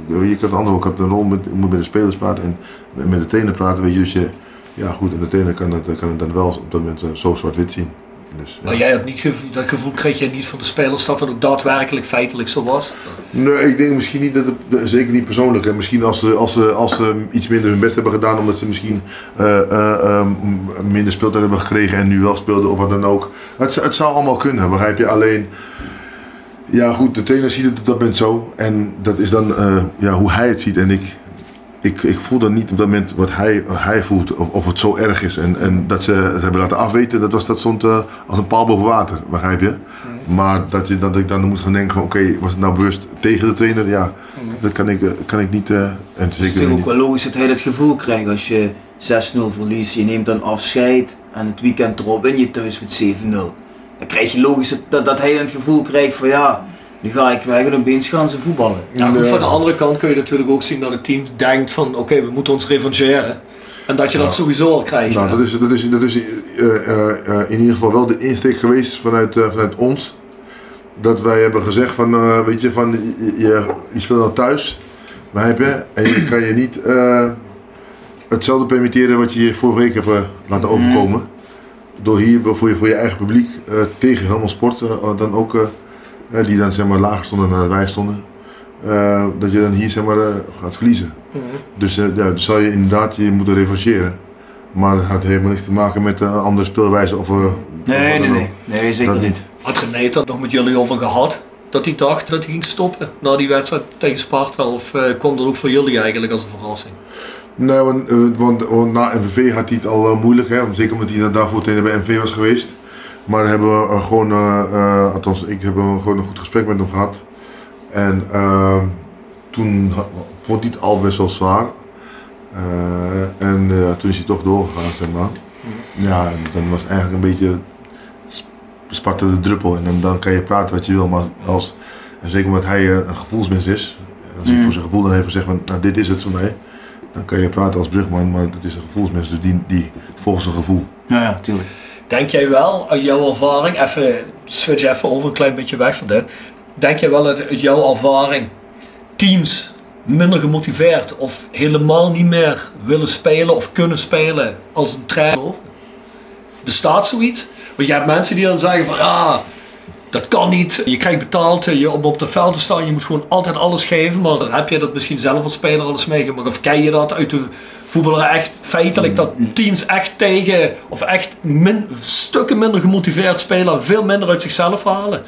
Ik had een andere rol, ik had een rol met, ik moet met de spelers praten en met- met de trainer praten, weet je. Dus je, ja goed, en de trainer kan het, kan het dan wel op dat moment eh, zo zwart-wit zien. Dus, ja. Maar jij had niet gevo- dat gevoel kreeg je niet van de spelers dat het ook daadwerkelijk feitelijk zo was. Nee, ik denk misschien niet dat het, zeker niet persoonlijk. En misschien als ze, als, ze, als ze iets minder hun best hebben gedaan, omdat ze misschien eh, eh, minder speeltijd hebben gekregen en nu wel speelden of wat dan ook. Het, het zou allemaal kunnen, begrijp je? Alleen, ja goed, de trainer ziet het op dat moment zo. En dat is dan ja, hoe hij het ziet. En ik, ik, ik voel dan niet op dat moment wat hij, hij voelt, of, of het zo erg is. En, en dat ze het hebben laten afweten, dat, was, dat stond eh, als een paal boven water, begrijp je? Maar dat, je, dat ik dan moet gaan denken van oké, was het nou bewust tegen de trainer? Ja, dat kan ik, eh, kan ik niet. eh, en Het is natuurlijk ook wel logisch dat hij dat gevoel krijgt als je 6-0 verliest. Je neemt dan afscheid en het weekend erop en je thuis met 7-0. Dan krijg je logisch dat- dat, dat hij het gevoel krijgt van ja, nu ga ik weg en opeens gaan ze voetballen. Ja, goed, van de andere kant kun je natuurlijk ook zien dat het team denkt van oké, we moeten ons revancheren. En dat je dat sowieso al krijgt. Nou, hè. dat is, dat is, dat is eh, eh, eh, in ieder geval wel de insteek geweest vanuit, eh, vanuit ons. Dat wij hebben gezegd van, eh, weet je, van je, je, je speelt nou thuis, begrijp je? En je kan je niet eh, hetzelfde permitteren wat je je vorige week hebt laten overkomen. Door hier voor je, voor je eigen publiek eh, tegen Helmond Sport, dan ook, die dan zeg maar lager stonden dan wij stonden. eh, dat je dan hier zeg maar eh, gaat verliezen. Dus eh, ja, dan zal je inderdaad je moeten revancheren. Maar het had helemaal niks te maken met een andere speelwijze of... eh, of Nee, nee, nee. Nee, zeker Dat niet. niet. Had René het er nog met jullie over gehad? Dat hij dacht dat hij ging stoppen na die wedstrijd tegen Sparta? Of eh, kwam dat ook voor jullie eigenlijk als een verrassing? Nee, want, want, want na MVV had hij het al moeilijk. Hè? Zeker omdat hij daarvoor trainer bij MVV was geweest. Maar hebben we eh, gewoon, eh, eh, althans ik heb gewoon een goed gesprek met hem gehad. En eh, toen vond hij het al best wel zwaar. En toen is hij toch doorgegaan, zeg maar. Ja, en dan was eigenlijk een beetje sp- Sparta de druppel. En dan, dan kan je praten wat je wil, maar als, en zeker omdat hij een gevoelsmens is. Als hij voor zijn gevoel dan even zegt van, nou dit is het voor mij. Dan kan je praten als brugman, maar dat is een gevoelsmens, dus die, die volgt zijn gevoel. Ja, ja, tuurlijk. Denk jij wel, uit jouw ervaring, even switch even over een klein beetje weg van dit. Denk jij wel uit jouw ervaring teams minder gemotiveerd of helemaal niet meer willen spelen of kunnen spelen als een trainer? Bestaat zoiets? Want je hebt mensen die dan zeggen van ja, dat kan niet. Je krijgt betaald eh, je, om op het veld te staan. Je moet gewoon altijd alles geven. Maar heb je dat misschien zelf als speler alles meegemaakt? Of ken je dat uit de voetballer echt feitelijk dat teams echt tegen of echt min, stukken minder gemotiveerd spelen en veel minder uit zichzelf halen?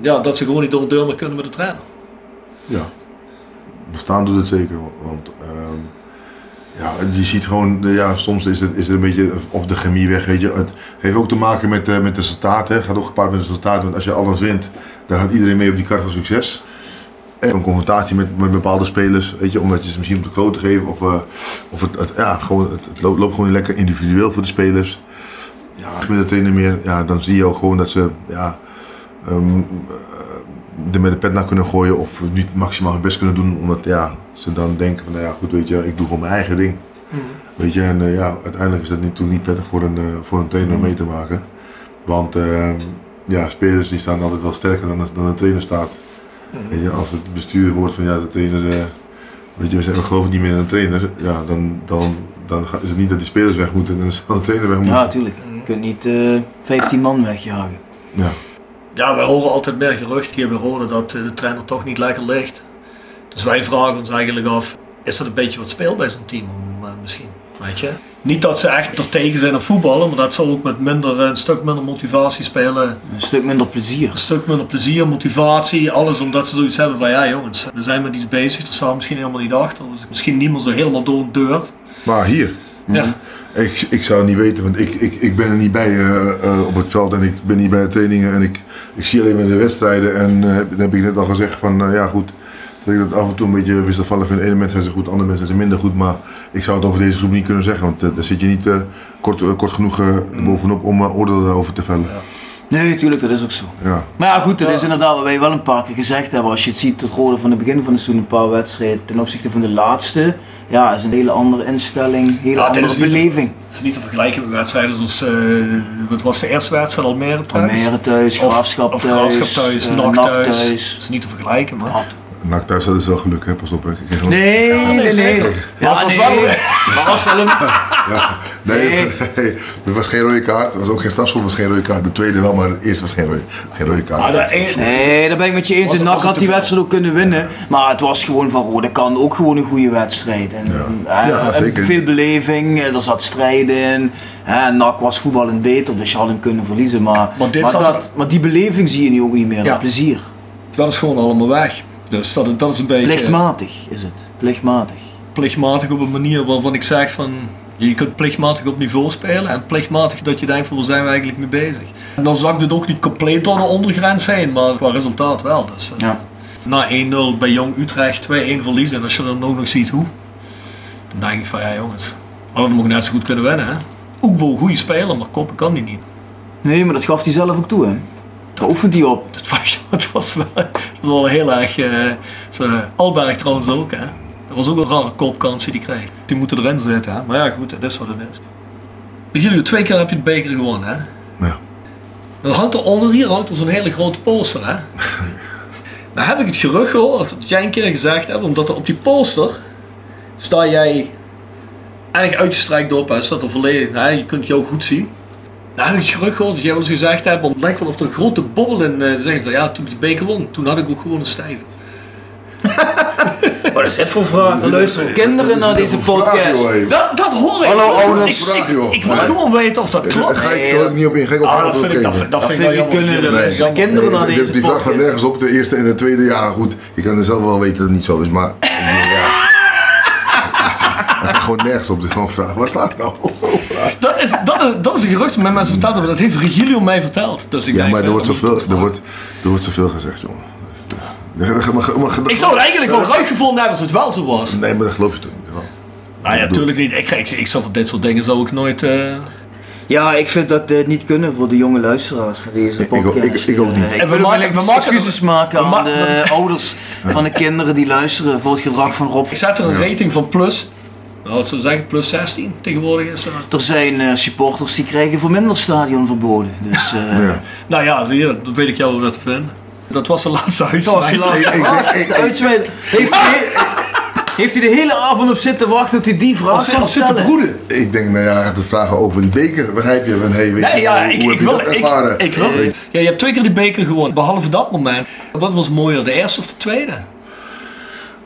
Ja, dat ze gewoon niet door een deur meer kunnen met de trainer. Ja, bestaan doet het zeker. Want ehm, ja, je ziet gewoon, eh, ja, soms is het, is het een beetje of de chemie weg. Weet je. Het heeft ook te maken met, eh, met de resultaten. Het gaat ook gepaard met de resultaten. Want als je alles wint, dan gaat iedereen mee op die kar van succes. En een confrontatie met, met bepaalde spelers, weet je, omdat je ze misschien op de quote geven. Of, eh, of het, het, ja, gewoon, het, het loopt, loopt gewoon lekker individueel voor de spelers. Ja, trainer meer, ja, dan zie je ook gewoon dat ze ja, eh, er met de pet naar kunnen gooien of niet maximaal het best kunnen doen. Omdat ja, ze dan denken van, nou ja, goed, weet je, ik doe gewoon mijn eigen ding. Weet je, en eh, ja, uiteindelijk is dat natuurlijk niet prettig voor een, eh, voor een trainer om mee te maken. Want ehm, ja, spelers die staan altijd wel sterker dan, dan een trainer staat. Weet je, als het bestuur hoort van ja, de trainer, eh, weet je, we, zeggen, we geloven niet meer in een trainer, ja, dan, dan, dan is het niet dat die spelers weg moeten en dan zal de trainer weg moeten. Ja, natuurlijk. Je kunt niet eh 15 man wegjagen. Ja. Ja, wij horen altijd meer gerucht hier bij Rode dat eh, de trainer toch niet lekker ligt. Dus wij vragen ons eigenlijk af, is dat een beetje wat speelt bij zo'n team op het moment misschien? Weet je? Niet dat ze echt er tegen zijn op voetballen, maar dat ze ook met minder, een stuk minder motivatie spelen. Een stuk minder plezier. Een stuk minder plezier, motivatie, alles omdat ze zoiets hebben van ja jongens, we zijn met iets bezig, er staan misschien helemaal niet achter. Dus misschien niet meer zo helemaal door een deur. Maar hier, Ja. ik, ik zou het niet weten, want ik, ik, ik ben er niet bij eh, eh, op het veld en ik ben niet bij de trainingen en ik, ik zie alleen maar de wedstrijden en eh, dan heb ik net al gezegd van ja goed, dat ik dat af en toe een beetje wisselvallig vind. Ene mensen zijn ze goed, andere mensen zijn ze minder goed, maar ik zou het over deze groep niet kunnen zeggen, want eh, daar zit je niet eh, kort, eh, kort genoeg eh, bovenop om uh, oordeel daarover te vellen. Nee, natuurlijk, dat is ook zo. Ja. Maar ja, goed, dat is inderdaad wat wij wel een paar keer gezegd hebben. Als je het ziet, het rode van het begin van het seizoen, een paar wedstrijden ten opzichte van de laatste. Ja, is een hele andere instelling, hele Ja, dit andere is niet te- beleving. Het is niet te vergelijken met wedstrijden zoals, eh, wat was de eerste wedstrijd, Almere thuis? Almere thuis, Graafschap of, thuis, Graafschap thuis, eh, NAC NAC thuis. thuis. Het is niet te vergelijken, man. Ja. NAC thuis hadden ze wel geluk, hè? pas op. Hè. Ik kreeg een- Nee, nee, nee. Ja, Maar het was nee. wel- Maar was wel een... Ja, nee, Nee. nee, er was geen rode kaart. Er was ook geen strafschop, er was geen rode kaart. De tweede wel, maar de eerste was geen rode, geen rode kaart. De een- Nee, daar ben ik met je eens. NAC het had die wedstrijd ook kunnen winnen. Maar het was gewoon van rode kant ook gewoon een goede wedstrijd. En, eh, Ja, en zeker. Veel beleving, eh, er zat strijd in. Hè, NAC was voetballend beter, dus je had hem kunnen verliezen. Maar, Maar dit maar, zat dat, er- maar die beleving zie je nu ook niet meer, Ja. dat plezier. dat is gewoon allemaal weg. Dus dat, dat is een beetje Plichtmatig is het, plichtmatig. plichtmatig op een manier waarvan ik zeg van... Je kunt plichtmatig op niveau spelen en plichtmatig dat je denkt van waar zijn we eigenlijk mee bezig. En dan zakt het ook niet compleet door de ondergrens heen, maar qua resultaat wel. Dus, eh, Ja. Na 1-0 bij Jong Utrecht 2-1 verliezen en als je dan ook nog ziet hoe, dan denk ik van ja jongens, hadden we nog net zo goed kunnen winnen hè. Oekbo, goede speler, maar koppen kan die niet. Nee, maar dat gaf hij zelf ook toe, hè. Oefent hij op. Dat was, dat was, wel, dat was wel heel erg. eh, zo, Alberg trouwens ook, hè. Dat was ook een rare koopkans die die kreeg. Die moeten erin zitten, hè. Maar ja, goed, dat is wat het is. Jullie, twee keer heb je de beker gewonnen, hè. Ja. Dan hangt er onder hier hangt er zo'n hele grote poster, hè. Nou heb ik het gerucht gehoord dat jij een keer gezegd hebt, omdat er op die poster sta jij erg uitgestrekt op, hè. Staat er volledig, hè. Je kunt jou goed zien. Nou heb ik het gerucht gehoord dat jij wel eens gezegd hebt, want het lijkt wel of er een grote bobbel in uh, zeggen van ja, toen ik de beker won, toen had ik ook gewoon een stijve. Wat is dit voor vraag? Er luisteren kinderen naar deze podcast. Dat, dat hoor ik. Hallo, ouders. Ik, ik, ik wil Nee. gewoon weten of dat Daar klopt. ga ik, ga ik niet op in. Ga ik op Ah, dat vind ik, dat, dat vind ik ik kunnen, kinderen naar deze die vraag staat podcast. nergens op. De eerste en de tweede, ja goed. Je kan er zelf wel weten dat het niet zo is, maar... Het staat gewoon nergens op. Gewoon vraag. Waar staat nou? Dat is, dat, is, dat is een gerucht dat mij mensen verteld hebben. Dat heeft Regilio mij verteld. Dus ik Ja, denk, maar er eh, wordt dat zoveel, er wordt, er wordt zoveel gezegd, jongen. Dus- dus- dat- maar- maar- Ik zou het eigenlijk wel ruik gevonden hebben als het wel zo was. Nee, maar dat geloof je toch niet? Wel. Nou ja, natuurlijk niet. Ik, ik, ik zou van dit soort dingen zou ik nooit... eh, Ja, ik vind dat dit niet kunnen voor de jonge luisteraars van deze Ik- ik ook- podcast. ik- ik ook niet. Eh, Ik En we wil maken- eigenlijk we maken- excuses maken aan de ouders van de kinderen die luisteren voor het gedrag van Rob. Ik zet er een rating van plus... Nou, wat zou ik zeggen? Plus 16 tegenwoordig is dat. Er zijn eh, supporters die krijgen voor minder stadion verboden. Dus eh, Ja. Nou ja, zie je, dat weet ik jou wel te vinden. Dat was de laatste dat was uitspraak. de laatste ik- ik- ik- De. Heeft hij, Heeft hij de hele avond op zitten wachten tot hij die vraag Of, zit- kan zitten broeden? Ik denk, nou ja, te vragen over die beker, begrijp je? Van, hey, weet Nee, je, ja, hoe ik, heb ik je wil, dat ik, ervaren? ik wil. Weet Ja, je hebt twee keer die beker gewonnen, behalve dat moment. Wat was mooier, de eerste of de tweede?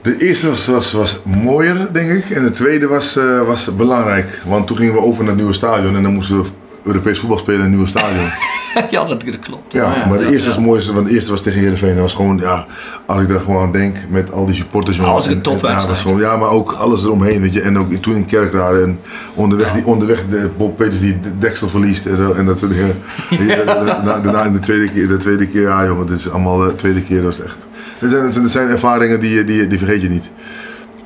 De eerste was, was, was mooier, denk ik. En de tweede was, eh, was belangrijk. Want toen gingen we over naar het nieuwe stadion. En dan moesten we Europees voetbal spelen in het nieuwe stadion. ja, dat, dat klopt. Ja, maar de eerste was het mooiste. Want de eerste was tegen Heerenveen. Dat was gewoon, ja, als ik daar gewoon aan denk. Met al die supporters. Oh, dat was een En- en- topwedstrijd. Ja, was ja, maar ook alles eromheen. Weet je. En ook toen in Kerkrade. En onderweg, die, onderweg de, Bob Peters die de deksel verliest. En, zo, en dat soort dingen. Daarna daarna in de tweede keer, de tweede keer ja jongen. Het is allemaal de tweede keer. Dat was echt. Het zijn, het zijn ervaringen die, die, die vergeet je niet.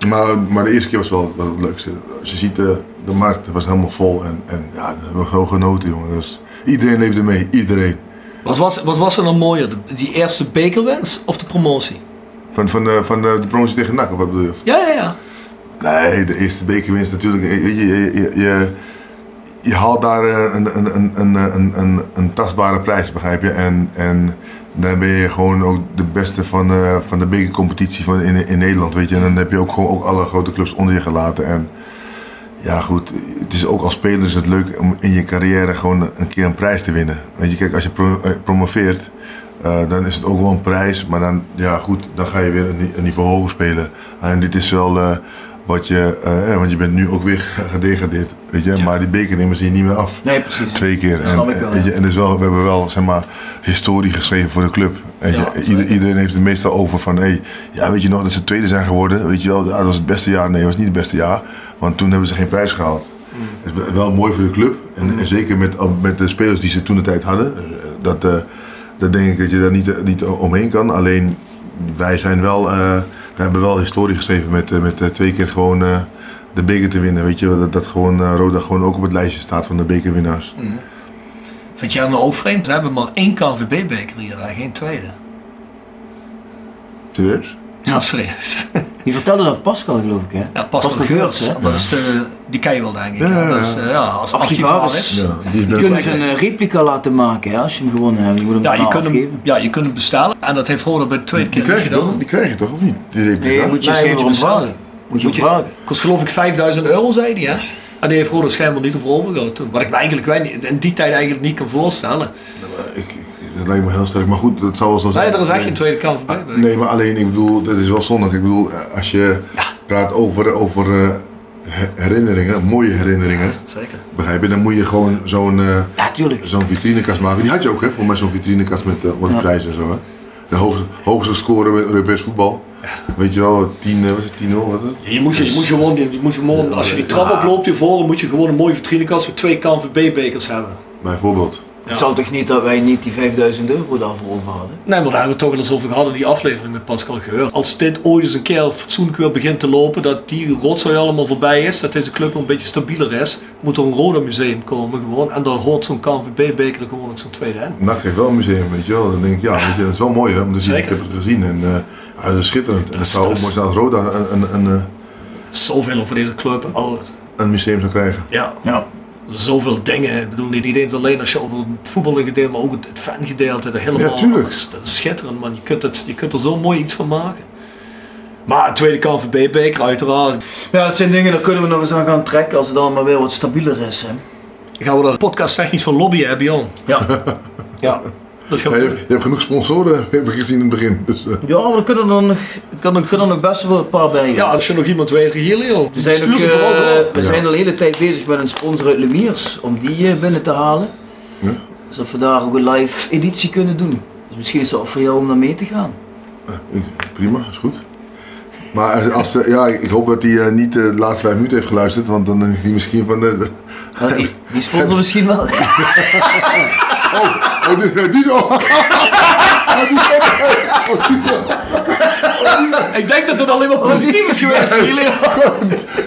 Maar, maar de eerste keer was wel, wel het leukste. Als je ziet, de, de markt was helemaal vol. En, en ja, daar hebben we gewoon genoten, jongen. Dus, iedereen leefde mee, iedereen. Wat was, wat was er dan mooier, die eerste bekerwens of de promotie? Van, van, de, van de, de promotie tegen NAC, of wat bedoel je? Ja, ja, ja. Nee, de eerste bekerwinst natuurlijk. Je, je, je, je, je haalt daar eh, een, een, een, een, een, een, een tastbare prijs, begrijp je? En, en dan ben je gewoon ook de beste van, eh, van de bekercompetitie van in, in Nederland, weet je. En dan heb je ook gewoon ook alle grote clubs onder je gelaten. En ja, goed, het is ook als speler is het leuk om in je carrière gewoon een keer een prijs te winnen. Weet je, kijk, als je eh, promoveert, eh, dan is het ook wel een prijs. Maar dan, ja goed, dan ga je weer een, een niveau hoger spelen. En dit is wel wat je, eh, want je bent nu ook weer gedegradeerd, weet je. Maar die beker nemen ze je niet meer af. Nee, precies. Twee keer. Weet je, ja. en dus wel, we hebben wel zeg maar, historie geschreven voor de club. Ja, ieder- iedereen heeft het meestal over van, hey, ja, weet je nog dat ze tweede zijn geworden? Weet je wel, dat was het beste jaar. Nee, dat was niet het beste jaar, want toen hebben ze geen prijs gehaald. Het is wel- mooi voor de club. En, en zeker met, met de spelers die ze toen de tijd hadden. eh, Dat, eh, dat denk ik dat je daar niet, niet omheen kan. Alleen wij zijn wel, eh, we hebben wel historie geschreven met, eh, met eh, twee keer gewoon eh, de beker te winnen. Weet je, wel, dat, dat gewoon Roda gewoon ook op het lijstje staat van de bekerwinnaars. Vind jij nou ook vreemd? Ze hebben maar één KNVB-beker hier, geen tweede. Serieus? Ja, serieus. Die vertelde dat Pascal, geloof ik, hè? Ja, Pascal Geurts, hè? dat is de, die ken je wel denk ik. Ja, ja, Dat is, ja. eh, ja, als Archivaris. archivaris. Ja, die is Die kunnen ze een eh, replica laten maken, hè, als je hem gewonnen hebt. Je moet hem Ja, je kunt, hem, ja, je kunt hem bestellen. En dat heeft Roda bij de tweede Die keer krijg, je gedaan. toch, die krijg je toch, of niet? Die replica? Nee, moet je Nee, schijnbaar moet je om bestellen. vragen. Moet je Moet je- vragen. kost geloof ik 5000 euro, zei hij. Hè? En die heeft Roda schijnbaar niet over overgehouden toen. Wat ik me eigenlijk in die tijd eigenlijk niet kan voorstellen. Ik- dat lijkt me heel sterk, maar goed, dat zou wel zo zijn. Nee, er is echt Nee. geen tweede kant. Ah, Nee, maar alleen, ik bedoel, dat is wel zondig. Ik bedoel, eh, als je praat over, over eh, he- herinneringen, mooie herinneringen, Zeker. begrijp je, dan moet je gewoon zo'n eh, Ja, zo'n vitrinekast maken. Die had je ook, hè, voor mij zo'n vitrinekast met eh, wat prijzen en zo, hè. De hoogste, hoogste score met Europees voetbal. Weet je wel, 10, eh, wat is het, 10-0, wat is het? Je moet, je, je moet gewoon, je moet gewoon als je die trap oploopt hiervoor, dan moet je gewoon een mooie vitrinekast met twee KNVB-bekers hebben. Bijvoorbeeld. Het zal toch niet dat wij niet die 5000 euro daarvoor over hadden? Nee, maar daar hebben we het toch al eens over gehad in die aflevering met Pascal Geur. Als dit ooit eens een keer fatsoenlijk weer begint te lopen, dat die rotzooi allemaal voorbij is, dat deze club een beetje stabieler is, moet er een Roda museum komen gewoon. En daar hoort zo'n KNVB-beker gewoon ook zo'n tweede in. NAC heeft wel een museum, weet je wel. Dan denk ik, ja, weet je, dat is wel mooi, hè. om te zien. Ik heb het gezien en eh, ja, dat is schitterend. En het zou dat ook mooi zijn als Roda een, een, een, eh, Zoveel over deze club. Al, een museum zou krijgen. ja, Ja. Zoveel dingen. Ik bedoel, niet eens alleen als je over het voetbalgedeelte, maar ook het, het fangedeelte. Dat helemaal. Ja, tuurlijk. Dat is, dat is schitterend, man. Je kunt, het, je kunt er zo mooi iets van maken. Maar een tweede KNVB-beker, uiteraard. Ja, dat zijn dingen, daar kunnen we nog eens aan gaan trekken als het allemaal weer wat stabieler is. Hè. Gaan we er podcast technisch van lobbyen, hè, Bjorn? Ja. Ja. Dat gaat Ja, je, je hebt genoeg sponsoren, heb ik gezien in het begin. Dus, eh, ja, maar er kunnen er nog, kan kunnen er nog best wel een paar bij. Ja, als je nog iemand weet, Regilio. We zijn, ook, eh, we zijn al de hele tijd bezig met een sponsor uit Lemiers om die eh, binnen te halen. Ja. Dus of we daar ook een live editie kunnen doen. Dus misschien is het ook voor jou om naar mee te gaan. eh, prima, is goed. Maar als, eh, ja, ik hoop dat hij niet de laatste vijf minuten heeft geluisterd, want dan is hij misschien van de... de- Nou, die, die sponsor misschien wel. oh. Oh, die oh, die al- Ik denk dat het alleen maar positief is geweest, Regilio.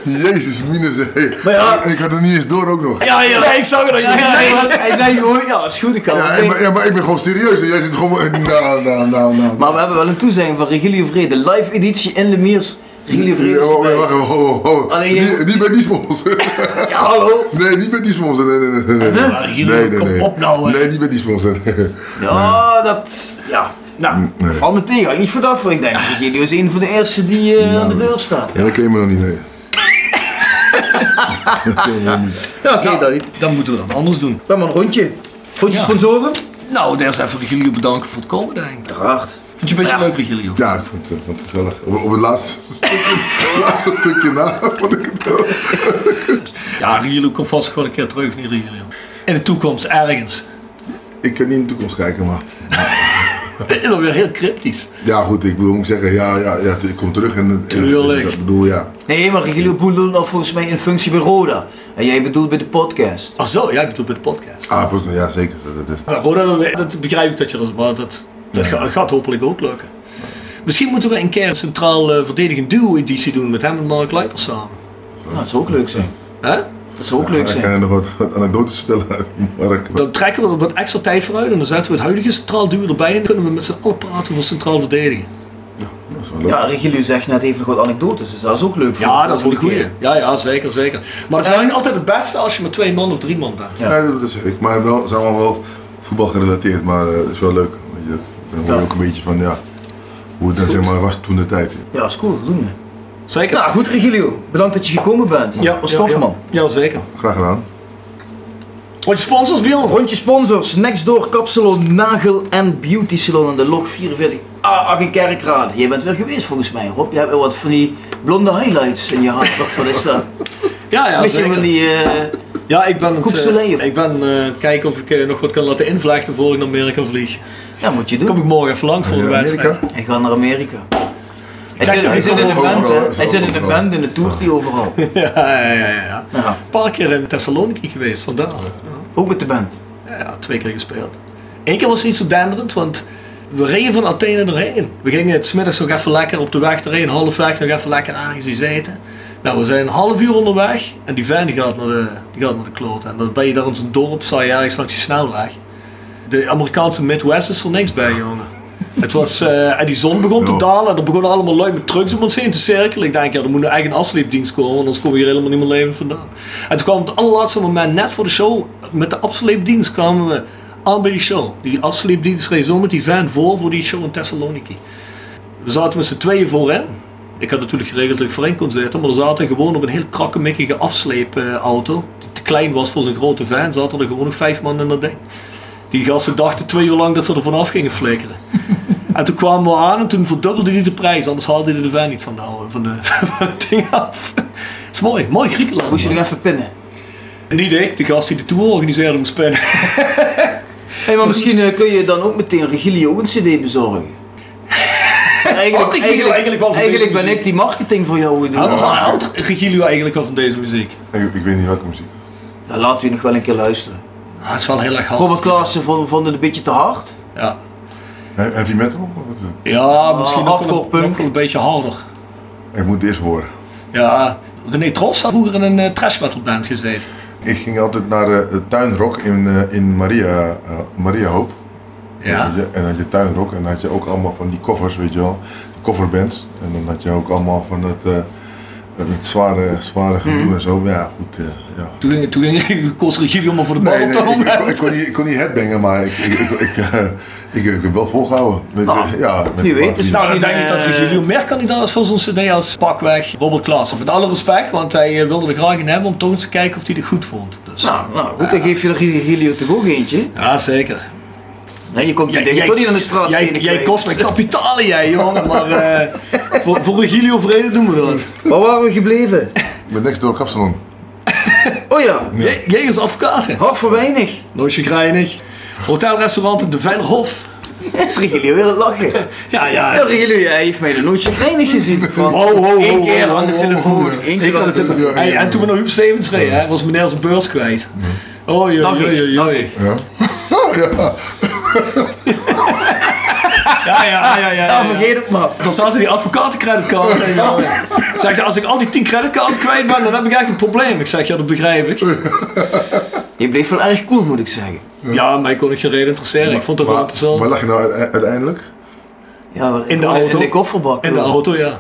Jezus, minus. Hey. Maar ja- ik had het niet eens door ook nog. Ja, ja, nee, ik zag het al. Ja, hij, zei gewoon, ja, is goed, ik kan Ja, maar, ja, maar ik ben gewoon serieus. En jij zit gewoon... Nou, nou, nou, nou. Maar we hebben wel een toezegging van Regilio Vrede. Live editie in Lemiers. Ja, is oh, erbij. wacht even, oh, oh, oh. Alleen Niet, niet met die sponsor. Ja, hallo. Nee, niet met die sponsor. Nee, nee, nee. nee, nee. Maar Regilio, kom op nou, hè. Nee, niet met die sponsor. Ja, dat... Ja. Nou, Nee. Val me tegen, had ik niet verdacht van. Ik denk, Regilio is een van de eerste die eh, aan de deur staat. Ja, dat ken je me nog niet, nee. dat ken je me nog niet. Ja, oké, dat niet. dan moeten we dat anders doen. Dan maar een rondje. Rondje Ja. sponsoren? Nou, eerst even Regilio bedanken voor het komen, denk ik. Uiteraard. Vind je een beetje Ja. leuk, Regilio? Ja, ik vond, het- vond het gezellig. Op, op het laatste stukje, laatste stukje na vond ik het wel. Ja, Regilio komt vast gewoon een keer terug, niet Regilio. In de toekomst, ergens. Ik kan niet in de toekomst kijken, maar... Dit is alweer heel cryptisch. Ja, goed, ik bedoel, moet ik zeggen, ja, ja, ja, ik kom terug en... Tuurlijk. Ik bedoel, ja. Nee, maar Regilio bedoelt nou volgens mij in functie bij Roda. En jij bedoelt bij de podcast. Ach zo, jij bedoelt bij de podcast. Ah, ja, zeker. Dat, dat is. Maar Roda, dat begrijp ik dat je dat maar dat, dat gaat, gaat hopelijk ook lukken. Misschien moeten we een keer een centraal eh, verdedigend duo-editie doen met hem en Mark Leipers samen. Nou, dat zou ook leuk zijn. Hè? Dat zou ook leuk Dan kan zijn. je nog wat, wat anekdotes vertellen uit Mark. Dan trekken we er wat extra tijd voor uit en dan zetten we het huidige centraal duo erbij en dan kunnen we met z'n allen praten over centraal verdedigen. Dat is wel leuk. Ja, Regilio zegt net even nog wat anekdotes, dus dat is ook leuk voor Ja, dat is wel een goeie. Ja, ja, zeker, zeker. Maar het is eigenlijk altijd het beste als je met twee man of drie man bent. Ja. Ja, dat zeg ik. Maar wel, zijn allemaal wel voetbal gerelateerd, maar eh, het is wel leuk. Weet je, dan hoor je ook een beetje van, ja, hoe het dan zeg maar was toen de tijd. Ja, is cool, dat doen we. Zeker? Nou goed Regilio, bedankt dat je gekomen bent. ja, was tof ja, man. Ja, zeker. Graag gedaan. Wat je sponsors, Bjorn? Rondje sponsors, Nextdoor Kapsalon, Nagel en Beauty Salon aan de log 44 A8 in Kerkrade. Jij bent weer geweest volgens mij Rob, je hebt wel wat van die blonde highlights in je haar. Wat is dat? Ja, ja, Weet je van die... eh, Ja, ik ben het, eh, ik ben eh, kijken of ik nog wat kan laten invlechten voor ik naar Amerika vlieg. Ja, moet je Dan kom doen. ik morgen even lang voor de wedstrijd. Hij gaat naar Amerika. Hij zit, hij in de band, hè. hè. Hij zit in de Overal. band, in de tour die overal. Ja, ja, ja, Een paar keer in Thessaloniki geweest, vandaar. Ja. ook met de band. Ja, twee keer gespeeld. Eén keer was het niet zo denderend, want we reden van Athene erheen. We gingen het 's middags nog even lekker op de weg erheen, halfweg nog even lekker ergens gezeten. Nou, we zijn een half uur onderweg en die van die gaat naar de, die gaat naar de kloot. En dan ben je daar in zo'n dorp, sta je ergens langs die snelweg. De Amerikaanse Midwest is er niks bij, jongen. Het was, eh, en die zon begon te dalen en er begonnen allemaal lui met trucks om ons heen te cirkelen. Ik denk, ja, er moet een eigen afsleepdienst komen, want anders komen we hier helemaal niet meer levend vandaan. En toen kwam op het allerlaatste moment, net voor de show, met de afsleepdienst kwamen we aan bij die show. Die afsleepdienst reed zo met die van voor, voor die show in Thessaloniki. We zaten met z'n tweeën voorin. Ik had natuurlijk geregeld dat ik voorin kon zitten, maar we zaten gewoon op een heel krakkemikkige afsleepauto. Die te klein was voor zijn grote van, zaten er gewoon nog vijf man in dat ding. Die gasten dachten twee uur lang dat ze er vanaf gingen flikkeren. En toen kwamen we aan en toen verdubbelde hij de prijs, anders haalde hij de van niet van, de, van, de, van het ding af. Dat is mooi, mooi Griekenland. Moest je nog even pinnen. En niet ik, de gast die de tour organiseerde moest spinnen. Hey, maar misschien eh, kun je dan ook meteen Regilio ook een cd bezorgen. Eigenlijk, Oh, Regilio eigenlijk, eigenlijk wel van eigenlijk deze ben ik die marketing voor jou doen. Houdt Regilio eigenlijk wel van deze muziek? Ik, ik weet niet welke muziek. Ja, laten we nog wel een keer luisteren. Ah, het is wel heel erg hard. Robert Klaassen vond, vond het een beetje te hard. Ja, He- Heavy metal? Ja misschien ook wel, hardcore een, punk. nog een beetje harder. Ik moet het eerst horen. Ja, René Tros had vroeger in een uh, trash metal band gezeten. Ik ging altijd naar eh, de tuinrock in, eh, in Maria, eh Maria Hoop. Ja. En dan had je tuinrock en dan had je ook allemaal van die koffers, weet je wel. Die coverbands. En dan had je ook allemaal van het, eh, het zware, zware gedoe en zo. Ja, goed. Eh, ja. Toen ging, toen ging maar voor de bal Nee, op nee, dat ik, ik, kon niet, ik kon niet headbangen, maar ik, ik, ik, ik, eh, ik, ik heb wel volgehouden. Met, Nou, eh, ja, met wie weet, dus Nou, dan denk ik dat eh, Regilio meer kandidaat is voor zo'n cd als pakweg Robert Klaassen. Met alle respect, want hij eh, wilde er graag in hebben om toch eens te kijken of hij het goed vond. Dus, Nou, nou goed, dan geef je Regilio toch ook eentje. ja, zeker. Nee, je komt je toch niet aan de straat jij, jij kost mij kapitalen, jij jongen. Maar eh, voor, voor Regilio vrede doen we dat. Waar waren we gebleven? Met next door Kapsalon. Oh ja, Jij jij is advocaten. hard voor weinig. Nooit chagrijnig. Hotelrestaurant De Veilerhof. is Regilio weer aan het lachen. Ja, ja. Ja, jij heeft mij er nooit chagrijnig gezien. Van Ho, ho, ho, Eén keer aan de telefoon. Eén keer aan de telefoon. En toen we naar Huub Stevens reden, hè, was meneer zijn beurs kwijt. Oh, ik, joi, dank joi. Ja. ja. Ja, ja, ja, ja. Ja, ja. vergeet het maar. Dan zaten die advocatencreditcard. Zeg je, als ik al die 10 creditcards kwijt ben, dan heb ik echt een probleem. Ik zeg, ja, dat begrijp ik. Je bleef wel erg cool, moet ik zeggen. Ja, mij kon ik geen reden interesseren. Ik vond het wel Maar, interessant. waar lag je nou uite- uiteindelijk? Ja, In de auto? In de kofferbak. In de auto, ja.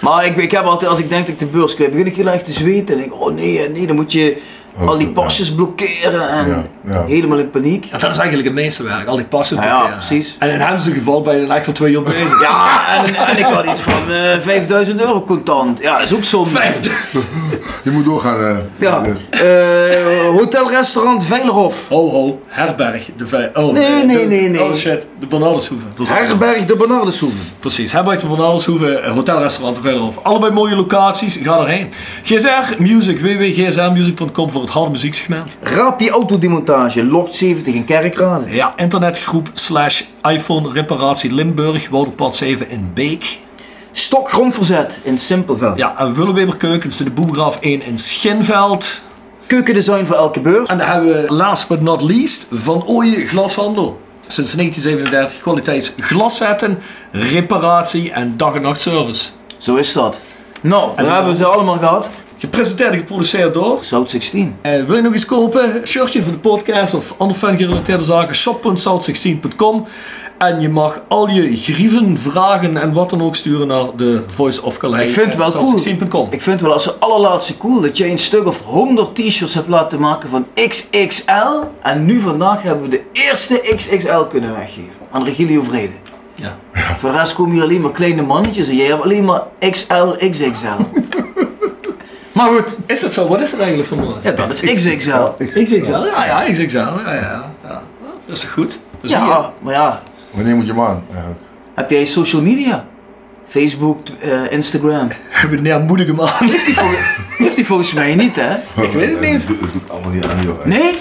Maar ik, ik heb altijd, als ik denk dat ik de beurs kwijt, begin ik heel erg te zweten. En ik, oh nee, nee, dan moet je al die ja. pasjes blokkeren en Ja, ja. helemaal in paniek. Ja, dat is eigenlijk het meeste werk, al die ja, blokkeren. precies. En in hem zijn geval ben je dan echt twee uur bezig. Ja, en, en ik had iets van eh 5000 euro contant. Ja, dat is ook zonde. Je moet doorgaan. eh. Ja. Eh, Eh, hotel, restaurant, Veilerhof. Ho ho, herberg, de vij- Oh, Nee, de- nee, nee, nee. Oh shit, de Bernardeshoeve. Dat is- Herberg de Bernardeshoeve. Precies, herberg de Bernardeshoeve, hotelrestaurant de Veilerhof. Allebei mooie locaties, ga erheen. GSR Music, www.gsrmusic.com voor het harde muzieksegment. Rapi Autodemontage, Locht 70 in Kerkrade. Ja, internetgroep slash iPhone reparatie Limburg, Wouderpad 7 in Beek. Stok grondverzet in Simpelveld. Ja, en Willeweber Keukens, de Boegraaf 1 in Schinveld. Keukendesign voor elke beurs. En dan hebben we last but not least Van Ooyen Glashandel. Sinds 1937 kwaliteits glaszetten, reparatie en dag en nacht service. Zo is dat. Nou, En daar hebben we ze dat- allemaal gehad. Gepresenteerd en geproduceerd door. South 16. Eh, wil je nog iets kopen? Een shirtje voor de podcast of andere fan gerelateerde zaken? shop.south16.com En je mag al je grieven, vragen en wat dan ook sturen naar de Voice of Calais. Ik vind het wel cool. south16.com. Ik vind het wel als de allerlaatste cool dat je een stuk of 100 t-shirts hebt laten maken van XXL. En nu vandaag hebben we de eerste XXL kunnen weggeven. Aan Regilio Vrede. Ja. Voor de rest komen hier alleen maar kleine mannetjes en jij hebt alleen maar XL, XXL. maar goed, Is dat zo? Wat is het eigenlijk voor maat? ja, dat is XXL. XXL? Ja, ja, XXL. Ja, ja, ja. Dat is toch goed? Dat zie je. Ja, maar ja, wanneer moet je hem aan? eigenlijk? heb jij social media? Facebook, eh, Instagram. Hebben we een moedige man. Heeft hij, vol- heeft hij volgens mij niet, hè? Ik weet het niet. Het doet, het doet allemaal niet aan, joh. Nee?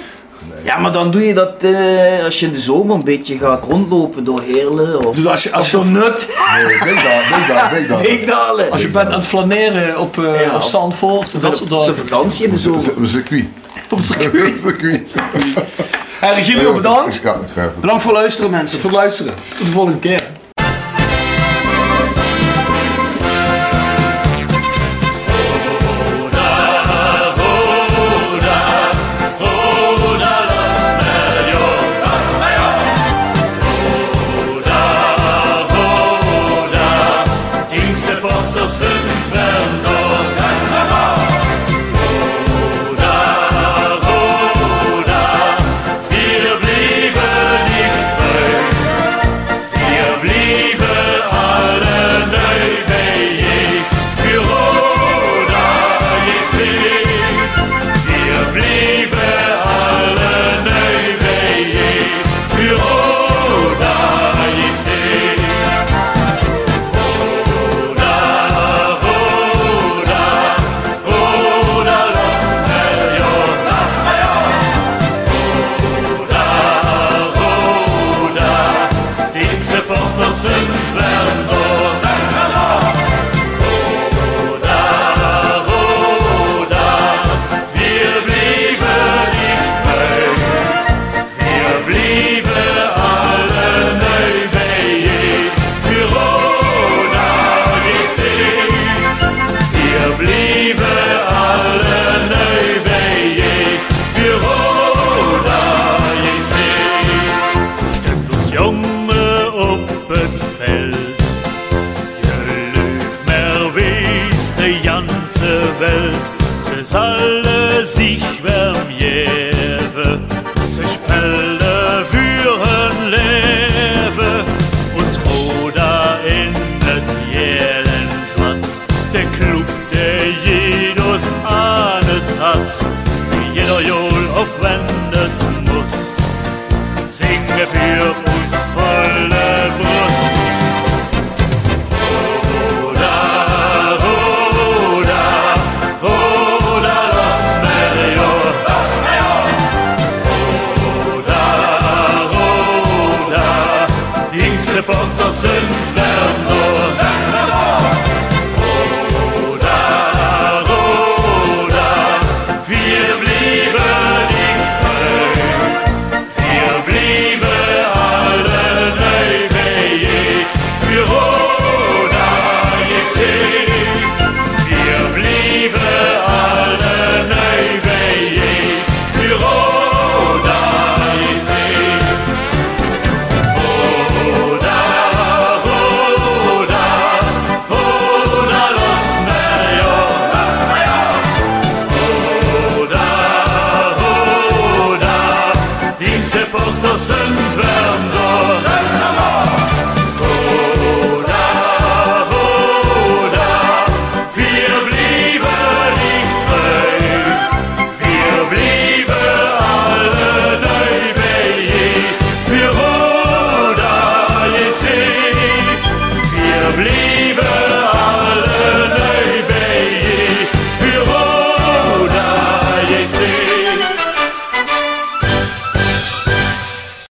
Ja, maar dan doe je dat eh, als je in de zomer een beetje gaat rondlopen door Heerlen of, Dus als je, als of je, door Nut. Nee, Beekdalen, Beekdalen, Beekdalen. Beekdalen. als je bent aan het flaneren op, eh Ja, op Zandvoort, dat soort op de vakantie in de zomer. Een circuit. Op het circuit. circuit. Hey, Regilio, bedankt Ja. Bedankt voor het luisteren mensen. voor het luisteren. Tot de volgende keer.